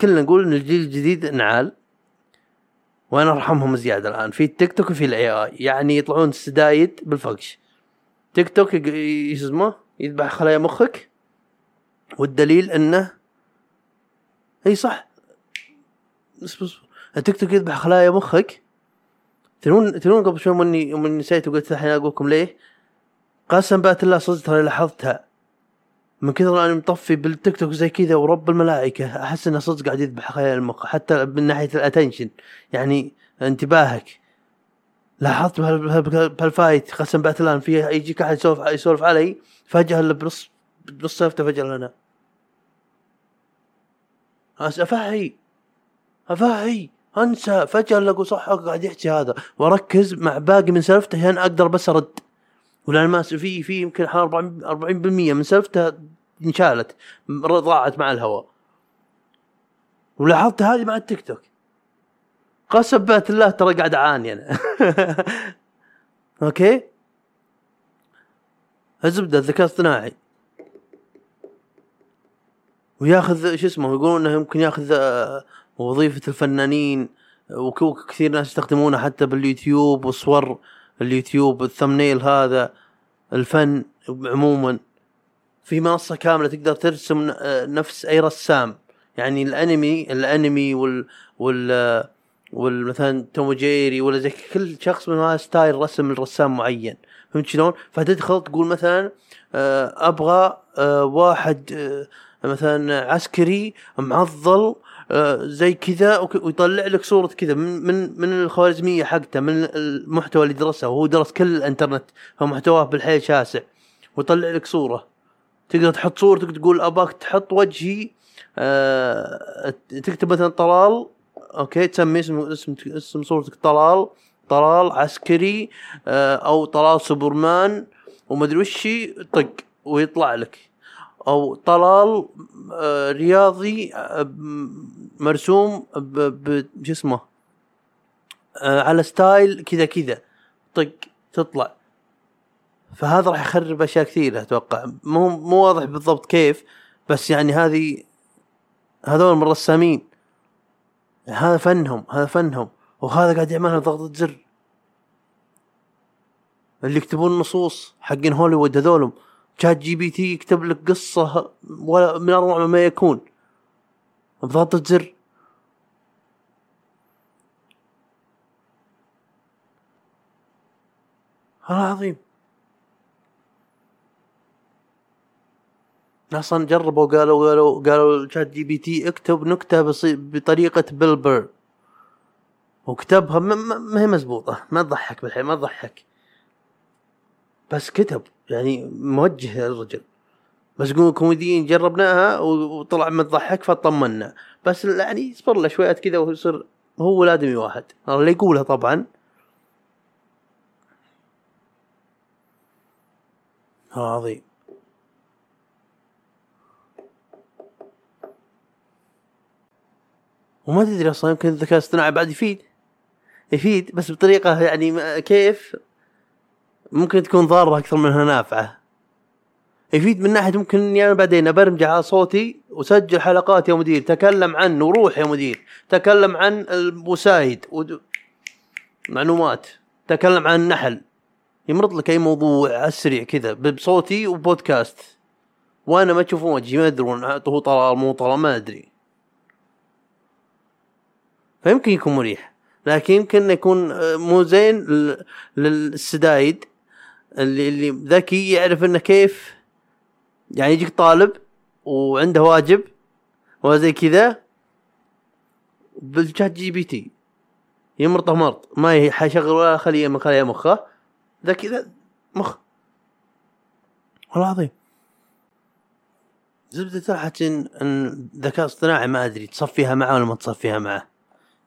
كلنا نقول إن الجيل الجديد نعال. وأنا أرحمهم زيادة الآن. في التيك توك وفي ال AI يعني يطلعون ال studies بالفقش تيك توك يق- ي- شو اسمه يذبح خلايا مخك. والدليل أنه إي صح. بس بس التيك توك يذبح خلايا مخك؟ تدرون تدرون قبل شوي مني يوم نسيت وقلت الحين أقول لكم ليه؟ قسم بآيات الله صدق ترى لاحظتها. من كثر اني مطفي بالتيك توك زي كذا ورب الملائكة أحس إنه صدق قاعد يذبح خلايا المخ حتى من ناحية ال attention يعني انتباهك. لاحظت بهال- بهال- بهالفايت قسم بآيات الله في يجيك أحد يسولف يسولف علي فجأة اللي بنص بنص فجأة لنا. أس- أفهي. أفهي. أنسى. فجأة الاقوا صح قاعد يحكي هذا. وأركز مع باقي من سالفته عشان أقدر بس أرد. ولأن ما في في يمكن حوالي 40 40% من سالفته انشالت. ضاعت مع الهواء. ولاحظت هذه مع التيك توك. قسم بات الله ترى قاعد أعاني أنا. أوكي؟ الزبدة الذكاء الاصطناعي. وياخذ شو اسمه يقولون إنه يمكن ياخذ آه، وظيفة الفنانين. وك- وكثير ناس يستخدمونه حتى باليوتيوب وصور اليوتيوب ال thumbnail هذا الفن عموما. في منصة كاملة تقدر ترسم آه، نفس أي رسام. يعني الأنمي الأنمي وال وال آه، والمثلا توم جيري ولا زي كل شخص من هذا style رسم الرسام معين. فهمت شلون؟ فتدخل تقول مثلا آه، آه، واحد آه، مثلا عسكري معضل آه، زي كذا ويطلع لك صورة كذا من من من الخوارزمية حقته من المحتوى اللي درسه. وهو درس كل الإنترنت فمحتواه بالحيل شاسع. ويطلع لك صورة. تقدر تحط صورتك تقول أباك تحط وجهي آه تكتب مثلا طلال. أوكي تسمي اسم اسم اسم صورتك طلال. طلال عسكري آه أو طلال سوبرمان. ومدري وش طق ويطلع لك. أو طلال آه رياضي آه مرسوم شو اسمه؟ آه على style كذا كذا. طق تطلع. فهذا راح يخرب أشياء كثيرة أتوقع. مو مو واضح بالضبط كيف بس يعني هذه هذول من الرسامين هذا فنهم هذا فنهم. وهذا قاعد يعملها بضغطة زر اللي يكتبون النصوص حقين هوليوود هذولهم. شات جي بي تي يكتب لك قصة ولا من أروع ما يكون. بضغطة زر. هذا عظيم أصلا جربوا قالوا قالوا قالوا شات جي بي تي اكتب نكتة بطريقة بيل بر وكتبها ما هي مزبوطة. ما تضحك بالحين ما تضحك. بس كتب. يعني موجه بس قولوا كوميديين جربناها وطلع ما تضحك فطمنا. بس يعني اصبر له شويات كذا ويصير هو والادمي واحد. اللي يقولها طبعا. عظيم وما تدري أصلا يمكن الذكاء الاصطناعي بعد يفيد. يفيد بس بطريقة يعني كيف؟ ممكن تكون ضارة أكثر منها نافعة. يفيد من ناحية ممكن إني أنا بعدين برمج على صوتي وسجل حلقات يا مدير تكلم عنه وروح يا مدير تكلم عن الوسايد ود... معلومات. تكلم عن النحل يمرض لك أي موضوع على السريع كذا بصوتي وبودكاست. وأنا ما تشوفون وجهي ما يدرون هو طلال مو طلال ما أدري. فيمكن يكون مريح. لكن يمكن يكون آه، مو زين لل- للسدايد. اللي اللي ذكي يعرف إنه كيف. يعني يجيك طالب وعنده واجب وزي كذا بالشات جي بي تي. يمرطه مرض ما ي- حيشغل ولا خليه من خلايا مخه ذكي ذا مخ. والله العظيم. زبدة الحكي إن الذكاء الاصطناعي ما أدري تصفيها معه ولا ما تصفيها معه.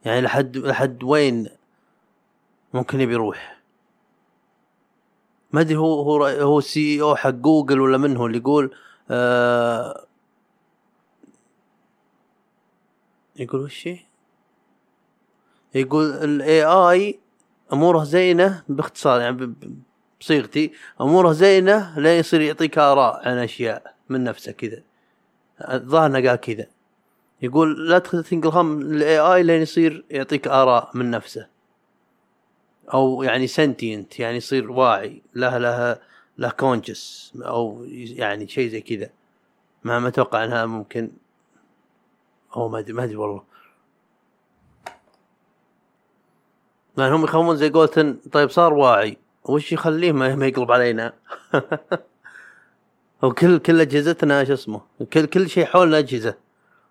يعني لحد لحد وين ممكن يبي يروح؟ ما أدري هو هو هو السي أو حق جوجل ولا من هو اللي يقول آه يقول وش؟ يقول ال AI أموره زينة باختصار يعني بصيغتي أموره زينة لا يصير يعطيك آراء عن أشياء من نفسه كذا الظاهر انه قال كذا يقول لا تنقل هم ال AI لين يصير يعطيك آراء من نفسه أو يعني sentient يعني يصير واعي له له له conscious أو يعني شيء زي كذا. ما ما أتوقع إنها ممكن. أو ما أدري ما أدري والله. لأن هم يخافون زي قولتن طيب صار واعي. وش يخليه ما يقلب علينا؟ وكل كل أجهزتنا شو اسمه؟ كل كل شيء حولنا أجهزة.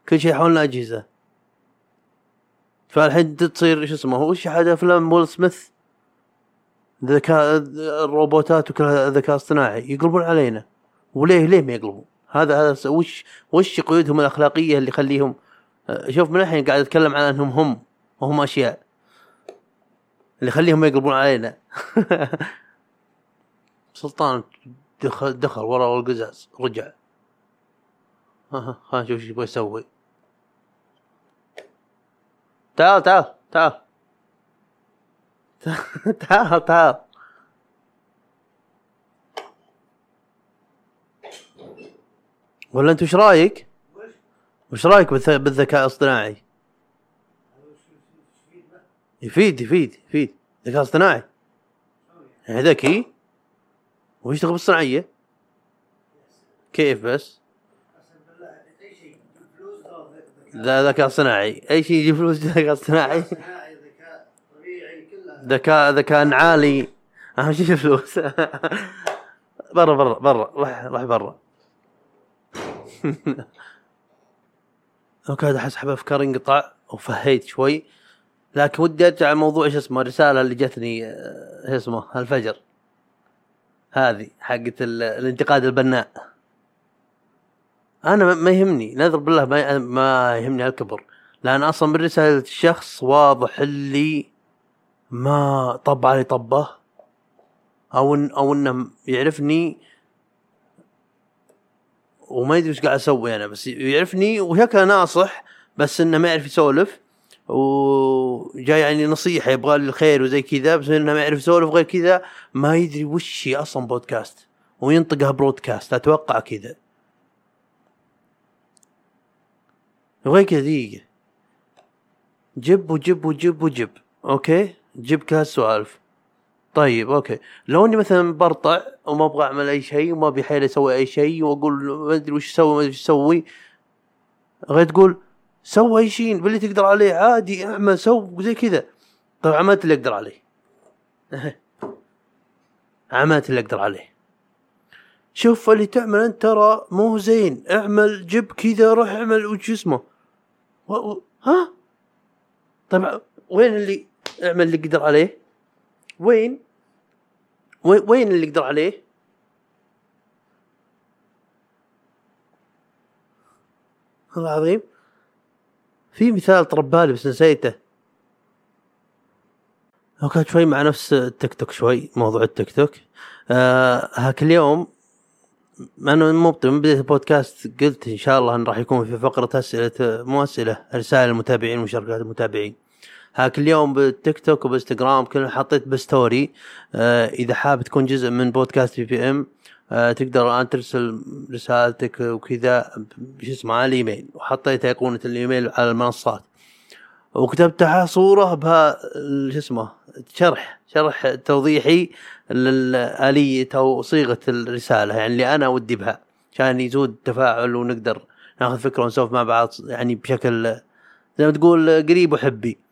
كل شيء حولنا أجهزة. فالحين تصير شو اسمه؟ وش هذا أفلام ويل سميث ذكاء الروبوتات وكلها ذكاء اصطناعي يقلبون علينا. وليه ليه ما يقلبون؟ هذا هذا وش وش قيودهم الأخلاقية اللي يخليهم؟ آه، شوف من الحين قاعد أتكلم عن أنهم هم وهم أشياء اللي يخليهم يقلبون علينا. سلطان دخل دخل ورا القزاز رجع. خلينا نشوف إيش يبغى يسوي. تعال تعال تعال. تعال تعال. ولا انت وش رايك؟ وش رايك بالذكاء الاصطناعي؟ يفيد يفيد يفيد. ذكاء اصطناعي. يعني ذكي ويشتغل بالصناعيه كيف بس؟ ذكاء صناعي أي شيء يجيب فلوس ذكاء صناعي ذكاء ذكاء عالي. أهم شيء الفلوس برا برا برا. روح روح برا. أوكي أحس حب أفكار انقطع وفهيت شوي. لكن ودي أرجع لموضوع إيش اسمه الرسالة اللي جتني آه، إيش اسمه الفجر هذه حقت ال- الانتقاد البناء. أنا ما- يهمني. نذر بالله ما يهمني الكبر لأن أصلا من رساله الشخص واضح اللي ما طب علي طبه. أو إن أو إنه يعرفني وما يدري إيش قاعد أسوي أنا بس يعرفني وشكله ناصح بس إنه ما يعرف يسولف. وجاي يعني نصيحة يبغى لي الخير وزي كذا بس إنه ما يعرف يسولف غير كذا ما يدري وش هي أصلا بودكاست وينطقها برودكاست أتوقع كذا. وغير كذا دقيقة. جب وجب وجب وجب. أوكي؟ جب كهالسوالف طيب أوكي. لو إني مثلا برطع وما أبغى أعمل أي شيء وما أبي حيل أسوي أي شيء وأقول ما أدري وش أسوي ما أدري وش أسوي غير تقول سوي أي شيء باللي تقدر عليه عادي اعمل سو زي كذا. طيب عملت اللي أقدر عليه. عملت اللي أقدر عليه. شوف اللي تعمل أنت ترى مو زين. اعمل جيب كذا روح اعمل وش اسمه؟ و... و... ها؟ طيب وين اللي اعمل اللي قدر عليه. وين؟ وين اللي قدر عليه؟ والله العظيم. في مثال طربالي بس نسيته. لو شوي مع نفس التيك توك شوي موضوع التيك توك. آه هاك اليوم أنا مو من بدايه البودكاست قلت إن شاء الله إن راح يكون في فقرة أسئلة مو أسئلة رسائل المتابعين ومشاركات المتابعين. هاك اليوم بالتيك توك وبانستغرام كل حطيت ب story آه إذا حاب تكون جزء من بودكاست PPM آه تقدر الان ترسل رسالتك وكذا شو اسمه على الإيميل. وحطيت ايقونه الإيميل على المنصات. وكتبت تحت صورة بها شو اسمه شرح شرح توضيحي لآلية أو صيغة الرسالة يعني اللي أنا ودي بها. عشان يزود تفاعل ونقدر ناخذ فكرة ونسولف مع بعض يعني بشكل زي ما تقول قريب وحبي.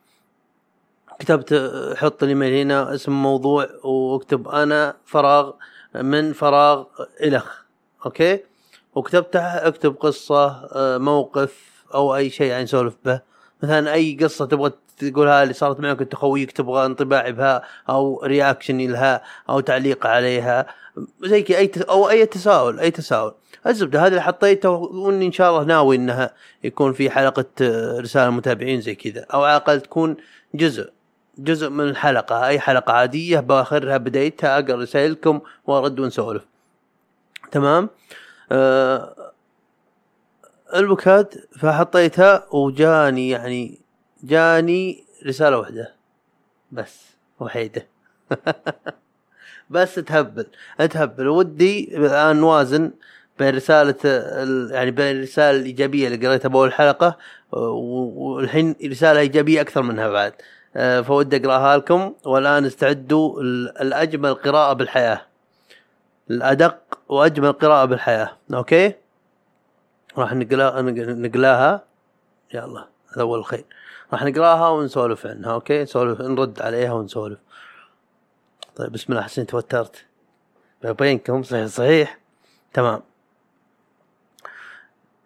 كتبت حط الإيميل هنا اسم موضوع واكتب أنا فراغ من فراغ الخ أوكي؟ وكتبت اكتب قصة موقف أو أي شيء يعني نسولف به. مثلا أي قصة تبغى تقولها اللي صارت معك أنت خويك تبغى انطباعي بها أو رياكشن لها أو تعليق عليها. زي أي أو أي تساؤل أي تساؤل. الزبدة هذا اللي حطيته وإني إن شاء الله ناوي إنها يكون في حلقة رسالة متابعين زي كذا. أو على الأقل تكون جزء. جزء من الحلقة. أي حلقة عادية بآخرها بدايتها أقرأ رسائلكم وأرد ونسولف. تمام؟ آه البوكاد فحطيتها وجاني يعني جاني رسالة واحدة. بس وحيدة. بس تهبل تهبل. ودي الآن نوازن بين رسالة ال- يعني بين الرسالة الإيجابية اللي قريتها بأول حلقة والحين رسالة إيجابية أكثر منها بعد. فودي أقراها لكم والآن استعدوا ال- الأجمل قراءة بالحياة. الأدق وأجمل قراءة بالحياة. أوكي؟ راح نقرا نقراها. يلا هذا أول الخير. راح نقراها ونسولف عنها أوكي؟ نسولف نرد عليها ونسولف. طيب بسم الله حسين توترت. بينكم؟ صحيح صحيح. تمام.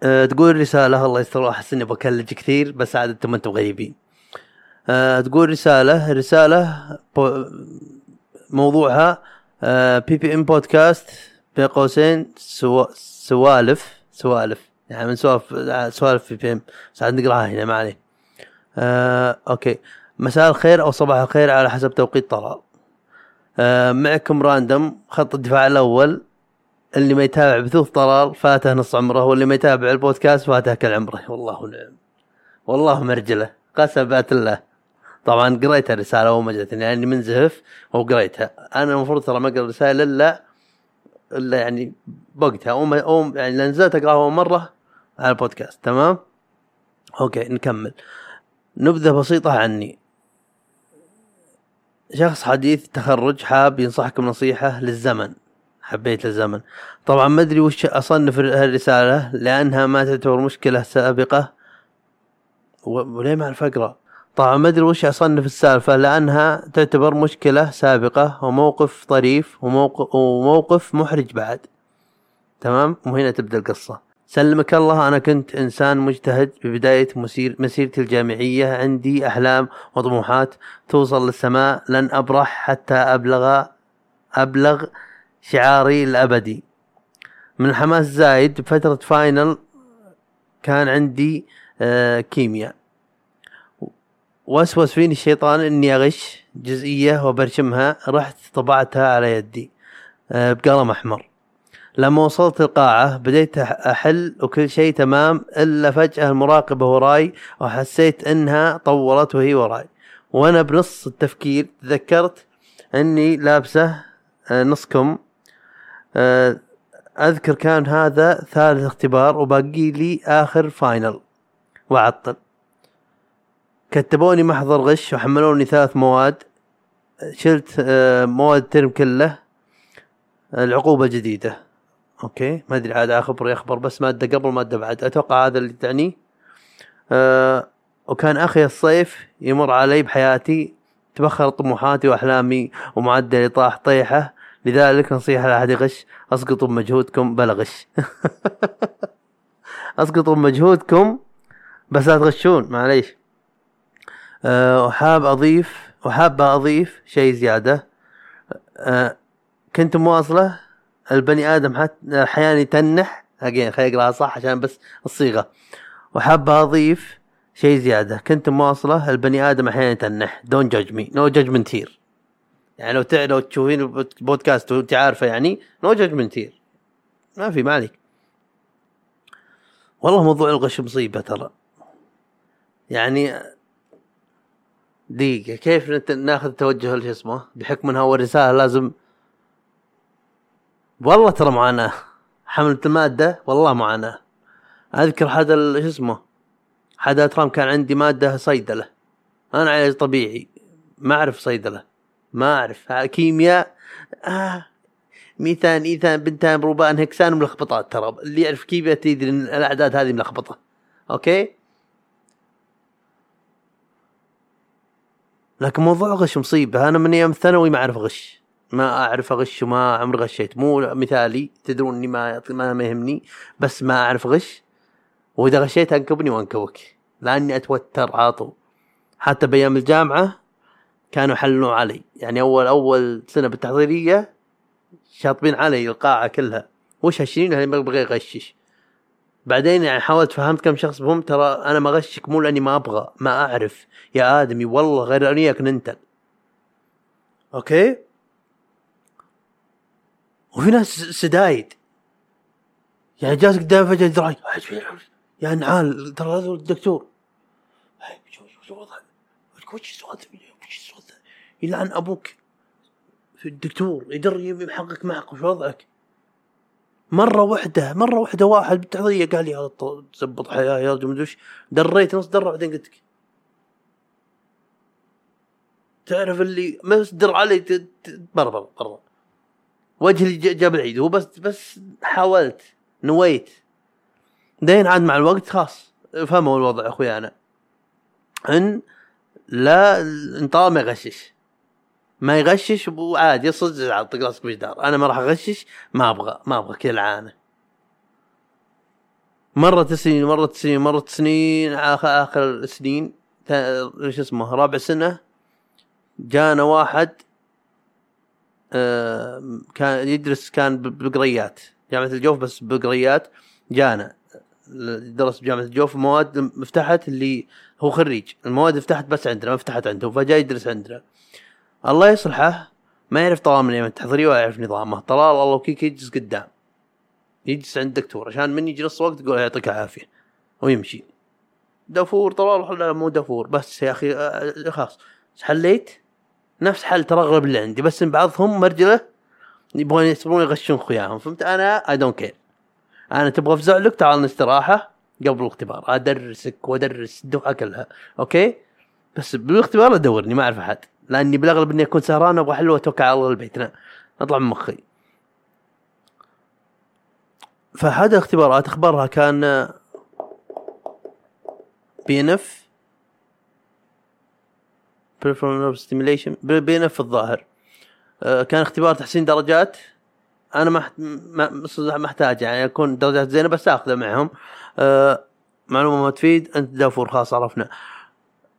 أه تقول رسالة الله يستر احس اني بكلش كثير بس عاد أنتم أنتم غريبين أه تقول رسالة بو موضوعها أه PPM podcast بين قوسين سوا سوالف سوالف. يعني من سوالف سوالف PPM بس عاد نقراها هنا ما عليه. أه أوكي. مساء الخير أو صباح الخير على حسب توقيت طلال أه معكم random خط الدفاع الأول. اللي ما يتابع بثوث طلال فاته نص عمره. واللي ما يتابع البودكاست فاته كل عمره. والله نعم. والله مرجله. قسم الله طبعا قريت الرساله اول ما جتني لاني منزهف وقريتها. أنا المفروض ترى ما أقرأ الرسائل إلا إلا يعني بوقتها. أو يعني نزلت أقرأها أول مرة على البودكاست تمام؟ أوكي نكمل. نبذة بسيطة عني. شخص حديث التخرج حاب ينصحكم نصيحة للزمن. حبيت الزمن طبعا ما أدري وش أصنف هالرسالة لأنها ما تعتبر مشكلة سابقة. و- وليه ما أعرف أقرأ؟ طبعا ما أدري وش أصنف السالفة لأنها تعتبر مشكلة سابقة وموقف طريف وموقف, وموقف محرج بعد. تمام؟ وهنا تبدأ القصة. سلمك الله أنا كنت إنسان مجتهد ببداية مسير مسيرتي الجامعية عندي أحلام وطموحات توصل للسماء لن أبرح حتى ابلغ أبلغ شعاري الأبدي. من الحماس زايد بفترة فاينل كان عندي آه كيمياء. وسوس فيني الشيطان إني أغش جزئية وبرشمها رحت طبعتها على يدي آه بقلم أحمر. لما وصلت القاعة بديت أح- أحل وكل شيء تمام إلا فجأة المراقبة وراي وحسيت إنها طولت وهي وراي. وأنا بنص التفكير تذكرت إني لابسة آه، نص كم آه، أذكر كان هذا ثالث اختبار وباقي لي آخر final. وأعطل كتبولي محضر غش وحملوني ثلاث مواد. شلت آه، مواد الترم كله. العقوبة جديدة. أوكي. ما أدري عاد أخبر يخبر بس مادة قبل ماده بعد. أتوقع هذا اللي تعنيه أه وكان أخي الصيف يمر علي بحياتي. تبخر طموحاتي وأحلامي ومعدلي طاح طيحة. لذلك نصيحة لاحد يغش. أسقطوا بمجهودكم بلا غش. أسقطوا بمجهودكم بس لا تغشون. معليش. وحاب أضيف وحاب أضيف شيء زيادة. أه كنت مواصلة البني آدم حتى أحيانا يتنح اجين خليني أقرأها صح عشان بس الصيغة. وحاب أضيف شيء زيادة. كنت مواصلة البني آدم أحيانا يتنح. don't judge me no judgement here يعني لو. لو تشوفين البودكاست وأنت عارفة يعني no judgement here ما في ما عليك. والله موضوع الغش مصيبة ترى. يعني دقيقة كيف ناخذ توجه شو اسمه؟ بحكم إنها هو الرساله لازم والله ترى معاناة حملة المادة؟ والله معاناة أذكر حدا شو اسمه؟ حدا الترام كان عندي مادة صيدلة. أنا علاج طبيعي. ما أعرف صيدلة. ما أعرف. ها- كيمياء. آه ميثان إيثان بنتان بروبان هكسان ملخبطات ترى. اللي يعرف كيمياء تدري إن الأعداد هذه ملخبطة. أوكي؟ لكن موضوع غش مصيبة. أنا من أيام الثانوي ما أعرف غش. ما أعرف أغش وما عمري غشيت. مو مثالي. تدرون إني ما ما يهمني بس ما أعرف غش. وإذا غشيت أنكبني وأنكبك. لأني أتوتر عاطو حتى بأيام الجامعة كانوا يحللون علي. يعني أول أول سنة بالتحضيرية شاطبين علي القاعة كلها. وش هالشيء اللي بغى يغشش بعدين يعني حاولت فهمت كم شخص بهم؟ ترى أنا ما غشك مو لأني ما أبغى ما أعرف. يا آدمي والله غير انيك ننتل أوكي. وفي ناس سدايد. يعني جالس قدام فجأة دراي يا نعال ترى هذا الدكتور؟ وش؟ يلعن أبوك. في الدكتور يدر يحقق معك وش وضعك؟ مرة واحدة مرة واحدة واحد بالتحضيرية قال لي هذا تزبط حياة يا رجل دريت نص درة بعدين قلت تعرف اللي مصدر علي ت- ت- برا برا برا. وجهي جاب العيد هو بس بس حاولت نويت. دين عاد مع الوقت خلاص فهموا الوضع أخوي أنا. إن لا إن طال ما يغشش. ما يغشش وعادي صدق على طق راسك بجدار. أنا ما راح أغشش ما أبغى ما أبغى كذا العانة. مرت سنين مرت سنين مرت سنين آخر آخر السنين تا- شو اسمه رابع سنة جانا واحد آه، كان يدرس كان بقريات جامعة الجوف بس بقريات جانا. درس بجامعة الجوف مواد فتحت اللي هو خريج. المواد فتحت بس عندنا ما فتحت عنده فجاء يدرس عندنا. الله يصلحه. ما يعرف طلال من أيام التحضيريه ولا يعرف نظامه. طلال الله وكيك يجلس قدام. يجلس عند الدكتور عشان من يجي نص وقت يقول يعطيك العافية. ويمشي. دافور طلال لا مو دافور. بس يا أخي آه، خلاص. حليت؟ نفس حل ترقب اللي عندي. بس ان بعضهم مرجله يبغون يسبون يغشون خوياهم. فهمت؟ أنا I don't care أنا تبغى افزع لك تعال الاستراحة قبل الاختبار. أدرسك وأدرس الدفعة كلها. أوكي؟ بس بالاختبار لا تدورني ما أعرف أحد. لأني بالأغلب إني أكون سهران أبغى احل واتوكل على الله البيت لا أطلع من مخي. فهذا الاختبارات أخبارها كان بي إن إف بي إن إف الظاهر. آه، كان اختبار تحسين درجات. أنا ما ما احتاج يعني أكون درجات زينة بس أخذه معهم. آه، معلومة ما تفيد أنت دافور خلاص عرفنا.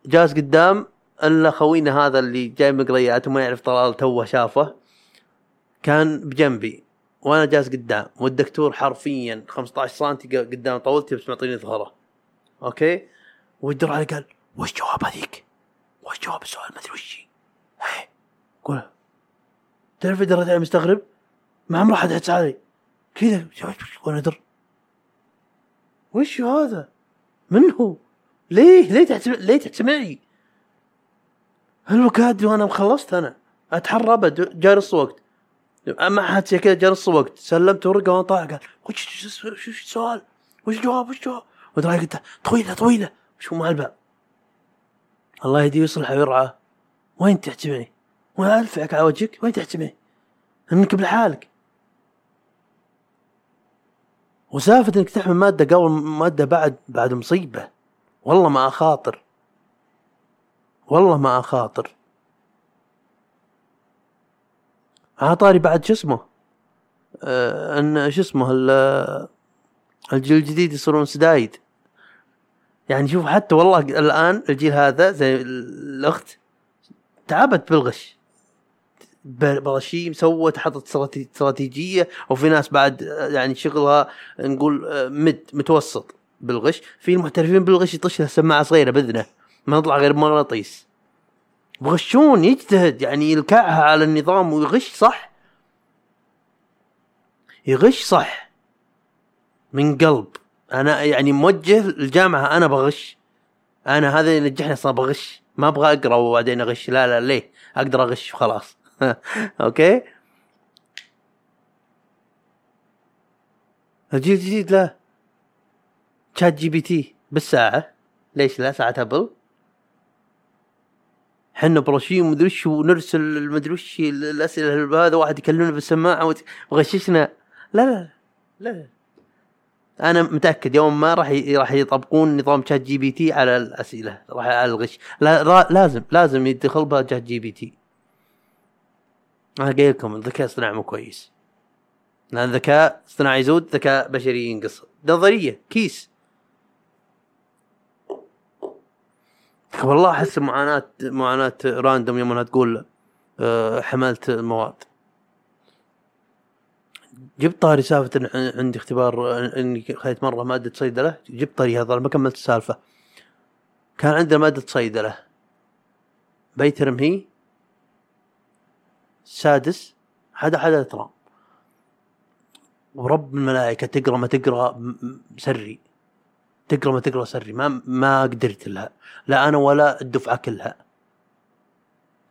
جالس قدام الا خوينا هذا اللي جاي من قريات وما يعرف طلال توه شافه كان بجنبي وأنا جالس قدام والدكتور حرفيا 15 سم قدام طولتي بس معطيني ظهره أوكي ويدور علي قال وش جواب هذيك؟ وش جواب السؤال ما أدري وش هي قول تعرف إذا رجع مستغرب ما عمره حد حس علي كذا وأنا أدر وش هذا؟ من هو؟ ليه؟ ليه تحت ليه تحت؟ الوكاد وأنا مخلصت أنا أتحرى أبد نص وقت ما حد كذا نص وقت سلمت ورقة وأنا طالع قال وش وش- السؤال؟ وش الجواب؟ وش الجواب؟ ودراي قلت طويلة طويلة شو مع الباب الله يهديه ويصلحه ويرعاه وين تحتمي؟ وين الفعك على وجهك؟ وين تحتمي؟ إنك بلحالك وسالفة إنك تحمل مادة قبل مادة بعد بعد مصيبة والله ما أخاطر والله ما أخاطر. على طاري بعد شو اسمه؟ آه أن شو اسمه ال- الجيل الجديد يصيرون سدايد. يعني شوف حتى والله الآن الجيل هذا زي الأخت تعبت بالغش. برشيم سوت حطت استراتي- استراتيجية وفي ناس بعد آه، يعني شغلها نقول آه، مد متوسط بالغش. في المحترفين بالغش يطش سماعة صغيرة بإذنه. ما يطلع غير مغناطيس بغشون يجتهد يعني يلكعها على النظام ويغش صح. يغش صح. من قلب. أنا يعني موجه الجامعة أنا بغش. أنا هذا اللي ينجحني أصلا بغش. ما أبغى أقرأ وبعدين أغش. لا لا ليه؟ أقدر أغش وخلاص أوكي؟ الجيل الجديد لا. ChatGPT بالساعة. ليش لا؟ ساعة أبل. حنا برشيم مدري وش ونرسل المدري وش الأسئلة هذا واحد يكلمنا بالسماعه وغششنا. لا لا لا أنا متأكد يوم ما راح راح يطبقون نظام ChatGPT على الأسئلة راح على الغش. لا را- لازم لازم يدخل بها ChatGPT أنا قايل لكم الذكاء الاصطناعي مو كويس. لأن الذكاء الاصطناعي يزود ذكاء بشري ينقص. نظرية case. والله أحس معاناه معاناة random يوم إنها تقول آه، حملت المواد جبت طاري سالفة عندي اختبار إني خذيت مرة ماده صيدله جبت طاري هذا ما كملت السالفة. كان عندنا ماده صيدله بيترم هي سادس حدا حدا ترام ورب الملائكة تقرأ ما تقرأ سري. تقرأ ما تقرأ سري ما ما قدرت لها. لا أنا ولا الدفعة كلها.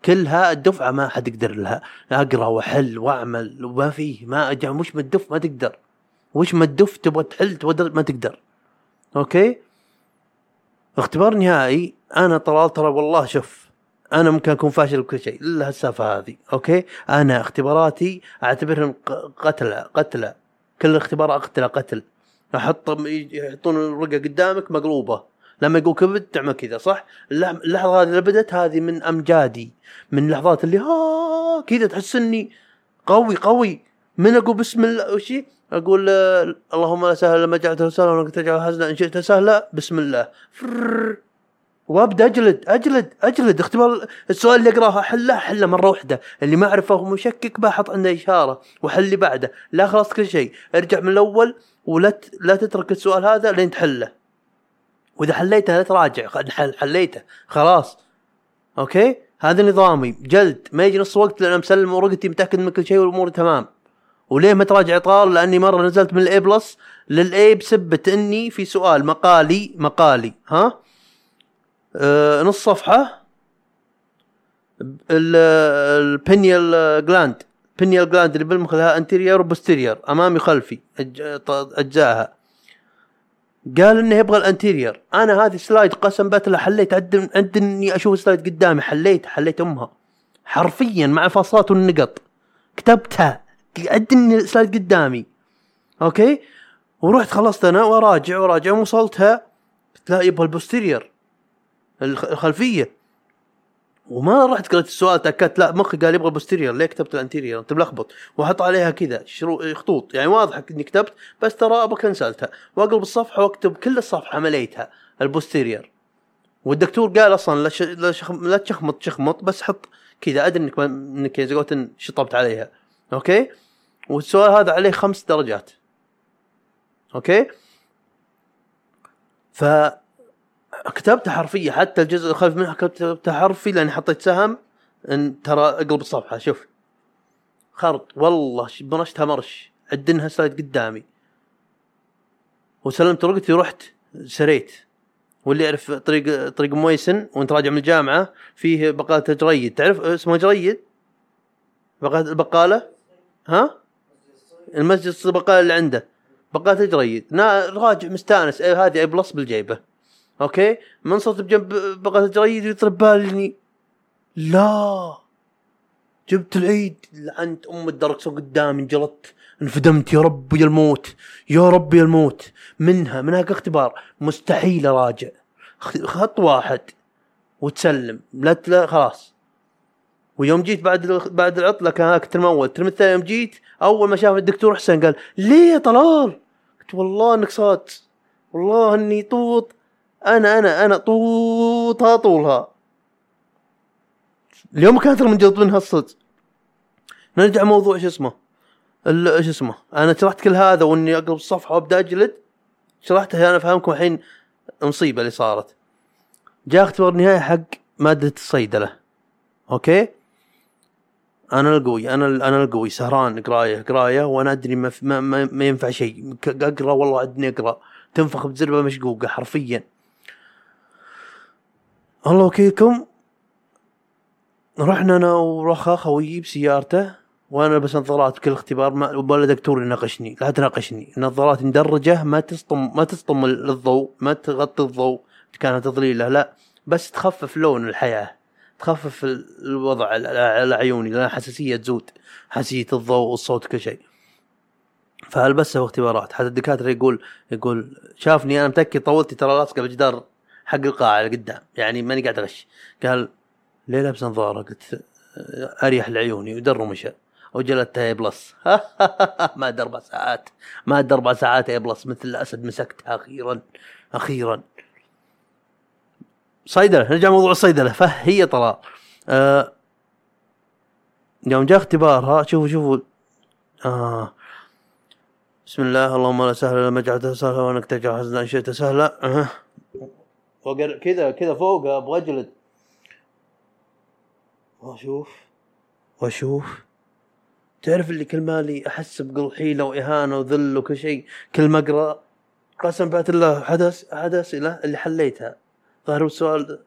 كلها الدفعة ما حد يقدر لها. أقرأ وأحل وأعمل. وما فيه. ما أجع وش ما الدف ما تقدر. وش ما الدف تبغى تحل تبغى ما تقدر. أوكي؟ اختبار نهائي. أنا طلال ترى والله شوف. أنا ممكن أكون فاشل بكل شيء. الا هالسالفه هذه. أوكي؟ أنا اختباراتي أعتبرهم قتله قتلة. كل الاختبار أقتله قتل. أحط يحطون الرقه قدامك مقلوبة. لما يقول كبد تعمل كذا صح؟ اللح- اللحظة هذه اللي بدت هذه من أمجادي. من اللحظات اللي ها كذا تحس إني قوي قوي. من أقول بسم الله وشي أقول آه، اللهم لا سهل لما جعلته سهلا وانك تجعل حزنا إن شئت سهلا بسم الله. فرر. وابدا اجلد اجلد اجلد. اختبار السؤال اللي اقراه احله احله مرة واحدة. اللي ما اعرفه مشكك بحط عنده إشارة وحل اللي بعده. لا خلاص كل شيء. ارجع من الأول ولا لا تترك السؤال هذا لين تحله. وإذا حليته لا تراجع. حليته. خلاص. أوكي؟ هذا نظامي. جلد. ما يجي نص وقت إلا أنا مسلم ورقتي متأكد من كل شيء والأمور تمام. وليه ما تراجع طلال لأني مرة نزلت من ال A plus للاي بسبة إني في سؤال مقالي مقالي. ها؟ نص صفحة. ال pineal gland pineal gland اللي بالمخ لها anterior و posterior أمامي ط- اجزائها قال إنه يبغى ال anterior أنا هذه slide قسم بالله حليت عد اني أشوف slide قدامي حليت حليت أمها. حرفيا مع الفاصلات والنقط كتبتها. عدني ال slide قدامي. أوكي؟ ورحت خلصت أنا وراجع وراجع وصلتها لا يبغى ال posterior الخلفية. وما رحت قريت السؤال تأكدت لا مخي قال يبغى ال posterior ليه كتبت ال anterior انت ملخبط واحط عليها كذا شرو خطوط. يعني واضح إني كتبت بس ترى أبغى كنسلتها. وأقلب الصفحة وأكتب كل الصفحة مليتها ال posterior والدكتور قال أصلا لا, ش... لا, شخم... لا تشخمط تشخمط بس حط كذا. أدري إنك. إنك شطبت عليها. أوكي؟ والسؤال هذا عليه خمس درجات. أوكي؟ ف كتبتها حرفيا حتى الجزء الخلف منها كتبتها حرفي لأني حطيت سهم إن ترى اقلب الصفحة شوف. خرط والله مرشتها مرش عدنها slide قدامي. وسلمت رقتي ورحت سريت. واللي يعرف طريق طريق مويسن وانت راجع من الجامعة فيه بقالة جريد. تعرف اسمه جريد؟ بقالة البقالة؟ ها؟ المسجد البقاله اللي عنده. بقالة جريد. راجع مستانس إيه هذه A plus بالجيبة. أوكي؟ منصت بجنب بقاله جريد يطلب بالي إني لا. جبت العيد. لعنت أم الدركسه قدامي انجلطت. انفدمت. يا رب يا الموت. يا رب يا الموت. منها من هاك اختبار. مستحيل أراجع. خط واحد. وتسلم. لا لا خلاص. ويوم جيت بعد بعد العطلة كان هاك الترم الأول الترم الثاني يوم جيت أول ما شاف الدكتور حسين قال ليه يا طلال؟ قلت والله إنك صاد والله إني طوط. أنا أنا أنا طوطها طولها. اليوم كانت من منها الصدق. نرجع موضوع شو اسمه؟ شو اسمه؟ أنا شرحت كل هذا وإني اقلب الصفحه وأبدأ أجلد. شرحتها أنا أفهمكم الحين المصيبه اللي صارت. جاء اختبار نهائي حق مادة الصيدلة. أوكي؟ أنا القوي أنا أنا القوي سهران قراية قراية وأنا أدري ما, ما, ما, ما ينفع شيء. أقرأ والله أدني أقرأ. تنفخ بزربه مشقوقه حرفيا. الله وكيلكم رحنا أنا ورخا خويي بسيارته وأنا بس نظارات بكل اختبار ما ولا دكتور يناقشني لا تناقشني. نظارات مدرجة ما تصطم ما تصطم الضوء ما تغطي الضوء كانت تضليله لا بس تخفف لون الحياة تخفف ال- الوضع على- عيوني لأن حساسية تزود حساسية الضوء والصوت وكل شيء. فألبسها باختبارات. حتى الدكاترة يقول يقول شافني أنا متأكد طولتي ترى لاصقة بالجدار حق القاعة اللي قدام. يعني ماني قاعد أغش. قال ليه لابس نظاره؟ قلت أريح لعيوني ودر ومشى. وجلدتها A plus ما أربع ساعات. ما أربع ساعات A plus مثل الأسد مسكتها أخيرا. أخيرا. صيدلة. نرجع موضوع الصيدلة. فهي طلال آه يوم جاء اختبارها شوفوا شوفوا. آه. بسم الله اللهم لا سهل الا ما جعلته سهلا وأنك تجعل حزنا إن شئت سهلا. آه. فوق كذا كذا فوق أبغى أجلد. واشوف واشوف تعرف اللي كل مالي أحس بقل حيلة وإهانة وذل وكل شيء؟ كل ما أقرأ قسم بات الله حدث حدث اسئله اللي حليتها. ظهر السؤال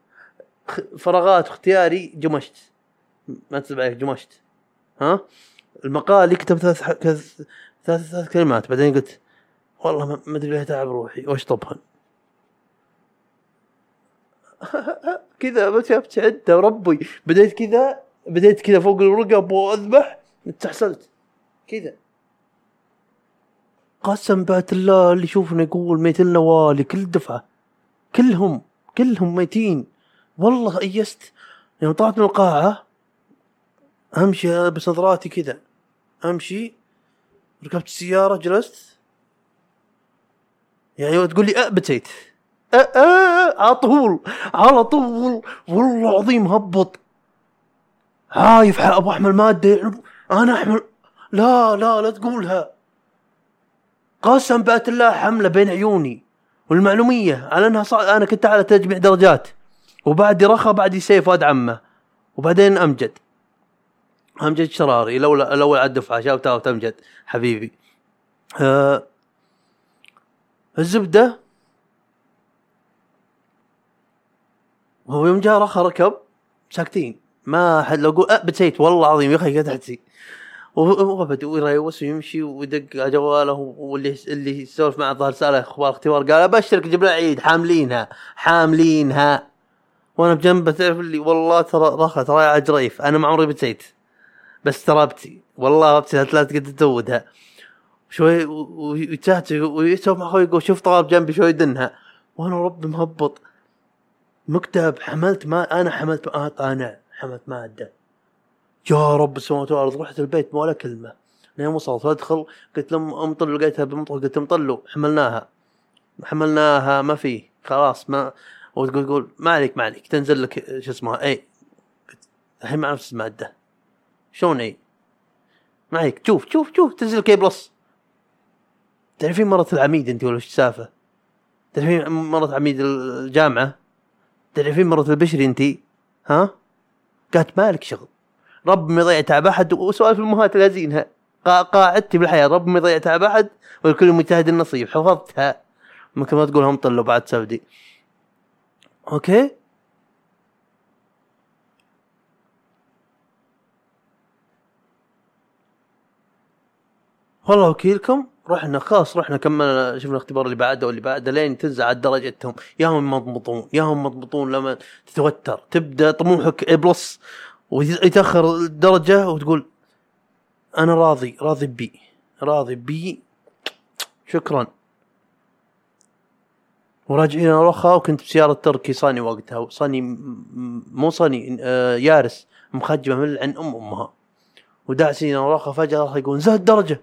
فراغات اختياري جمشت. ما تسمع عليك جمشت. ها؟ المقال اللي كتب ثلاث ثلاث ثلاث كلمات بعدين قلت والله ما- ما أدري ليه تعب روحي واشطبهن كذا بس شفت عده وربي بديت كذا بديت كذا فوق الرقب واذبح استحسلت كذا. قسم بات الله اللي يشوفنا يقول ميت لنا والي كل دفعة. كلهم كلهم ميتين. والله أيست. يوم طلعت من القاعة أمشي ألبس نظراتي كذا. أمشي ركبت السيارة جلست. يعني تقول لي بتيت أه على طول على طول. والله العظيم هبط. هايف أبغى احمل مادة. أنا احمل لا لا لا تقولها. قسم بأت الله حملة بين عيوني والمعلومية على أنها صع... أنا كنت على تجميع درجات. وبعدي رخا بعدي سيف واد عمه. وبعدين أمجد. أمجد شراري. الأول الأول على الدفعه شاوت اوت امجد حبيبي. آه الزبدة هو يوم جاء رخا ركب ساكتين. ما حد لو أقول أه بتسيت. والله العظيم يا أخي تحتي وبدا ويريوس ويمشي ويدق على جواله واللي اللي يسولف معه ظهر سأله أخبار اختبار. قال أبشرك جبنا عيد. حاملينها. حاملينها. وأنا بجنبه تعرف اللي والله ترى رخا ترى يا عجريف أنا ما عمري بتيت بس ترى ابتي والله ابتي لا تقدر تزودها. شوي ويتهته ويسوي مع أخوي يقول شوف طلاب جنبي شوي يدنها. وأنا ربي مهبط. مكتب حملت ما أنا حملت آه أنا حملت مادة. يا رب السماوات والارض رحت البيت ما ولا كلمة. لين وصلت أدخل قلت لهم أم طلوا لقيتها بمطر قلت لهم طلوا حملناها. حملناها ما في خلاص ما وتقول تقول ما عليك ما عليك تنزل لك شو اسمها اي الحين مع نفس المادة. شلون اي ما عليك شوف شوف شوف تنزل لك اي بلس تعرفين مرة العميد أنت ولا إيش السالفة؟ تعرفين مرة عميد الجامعة؟ تعرفين مرة البشري انت؟ ها؟ قالت مالك شغل. رب ما يضيع تعب أحد وسوالف الامهات لازينها قا- قاعدتي بالحياة رب ما يضيع تعب أحد والكل مجتهد النصيب حفظتها. ممكن ما تقولها مطلوا بعد سبدي أوكي؟ والله وكيلكم. رحنا خلاص رحنا كملنا شفنا الاختبار اللي بعده واللي بعده لين تنزل على درجتهم. يا هم مضبطون يا هم مضبطون لما تتوتر. تبدأ طموحك A plus ويتأخر الدرجه وتقول أنا راضي راضي بي راضي بي. شكرا. وراجعين رخا وكنت بسيارة تركي صاني وقتها صاني مو صاني آه يارس مخجمه من عن أم أمها. وداعسين رخا فجأة يقول زاد درجة.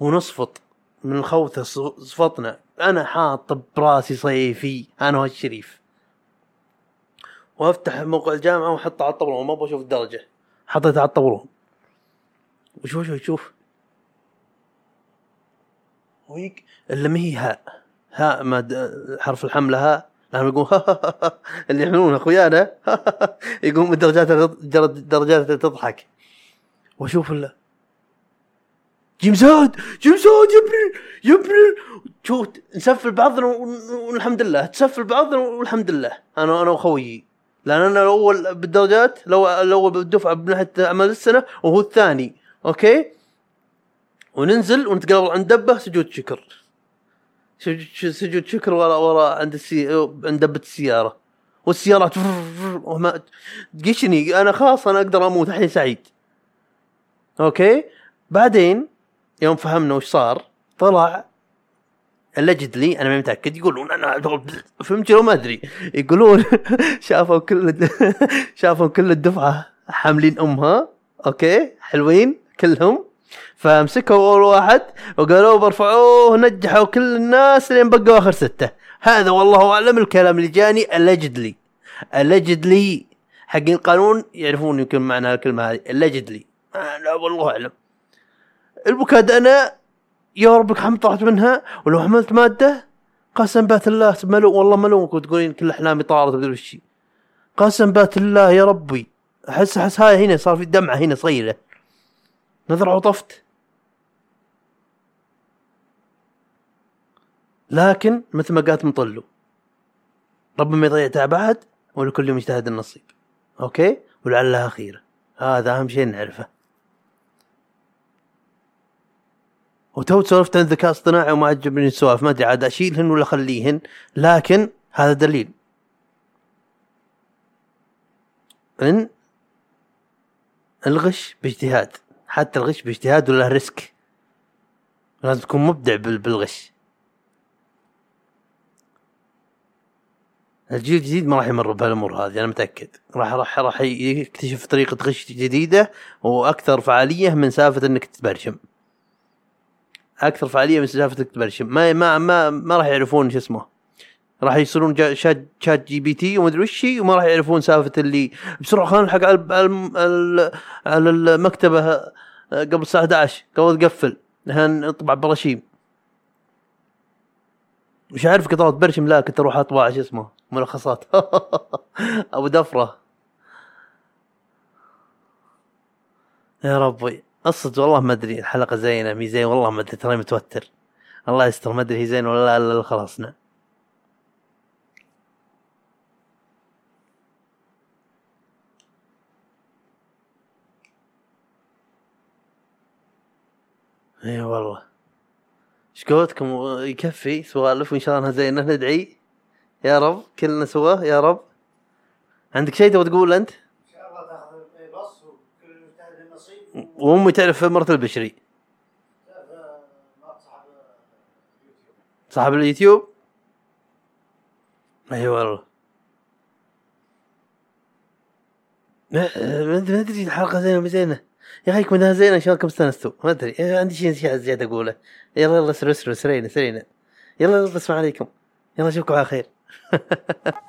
ونصفط من الخوثه ص- صفطنا. أنا حاط براسي صيفي أنا والشريف. وأفتح موقع الجامعة وأحطه على الطاوله وما أبغى أشوف الدرجة. حطيتها على الطاوله وشوف شوف شوف ويك إلا ما هي هاء. هاء ما حرف الحملة هاء. لأنه يقول اللي يحملون أخويانا يقوم درجات درجات تضحك. وأشوف يا ابن يا ابن شوف نسفل بعضنا والحمد لله تسفل بعضنا والحمد لله. أنا أنا واخويي لأن أنا الأول بالدرجات لو الأول بالدفعة من ناحية أعمال السنة وهو الثاني. أوكي؟ وننزل ونتقابل عند دبة سجود شكر. سجود سجود شكر ورا ورا عند السي... عند دبة السيارة. والسيارات وما تقشني أنا خلاص أنا أقدر أموت الحين سعيد. أوكي؟ بعدين يوم فهمنا وش صار طلع allegedly أنا ما متأكد يقولون أنا فهمت لو ما أدري؟ يقولون شافوا كل شافوا كل الدفعة حاملين أمها أوكي حلوين كلهم. فمسكوا أول واحد وقالوا برفعوه نجحوا كل الناس لين بقوا آخر ستة. هذا والله أعلم الكلام اللي جاني allegedly. allegedly حقين القانون يعرفون يمكن معنى الكلمة هذه allegedly. آه لا والله أعلم. البكاد أنا يا ربك حمد طلعت منها ولو حملت مادة قسم بات الله ملو والله ملوك وتقولين كل أحلامي طارت بدل وشي قسم بات الله يا ربي أحس أحس هاي هنا صار في دمعة هنا صغيرة. نظر عطفت لكن مثل ما قالت مطلو رب ما يضيع تعب أحد ولكل يوم يجتهد النصيب. أوكي؟ ولعلها خيرة. هذا أهم شيء نعرفه. وتو سولفت عن الذكاء الاصطناعي وما عجبني السوالف ما أدري عاد أشيلهن ولا أخليهن لكن هذا دليل. إن الغش باجتهاد حتى الغش باجتهاد ولا risk. لازم تكون مبدع بال- بالغش. الجيل الجديد ما راح يمر بهالأمور هذه أنا متأكد. راح راح راح يكتشف طريقة غش جديدة وأكثر فعالية من سالفة إنك تتبرشم أكثر فعالية من سالفه انك تتبرشم ما ما ما, ما راح يعرفون شو اسمه. راح يصيرون chat ChatGPT ومدري وش وما راح يعرفون سالفة اللي بسرعة. خلينا نلحق على على على على المكتبة قبل الساعة 11 قبل تقفل. نطبع براشيم مش عارف قطعة برشم لا كنت أروح أطبع شو اسمه ملخصات. أبو دفرة. يا ربي. الصدق والله ما أدري الحلقة زينة مي زين والله ما أدري ترى متوتر. الله يستر ما أدري هي زين ولا لا الا خلصنا اي والله. إيش قولتكم؟ يكفي سوالف وإن شاء الله إنها زينة ندعي. يا رب كلنا سوا يا رب. عندك شيء تبغى تقول أنت؟
ان شاء الله تاخذ بص وكل مجتهد له نصيب
وأمي تعرف مرة البشري.
صاحب اليوتيوب؟
أي والله. ما ادري الحلقة زينة زينة. يا أخي كونها زينة إن شاء الله كم استانستوا ما أدري. إيه، عندي شيء زياده أقوله. يلا يلا اسروا اسروا سرينا سرينا يلا يلا بسمع عليكم. يلا أشوفكم على خير.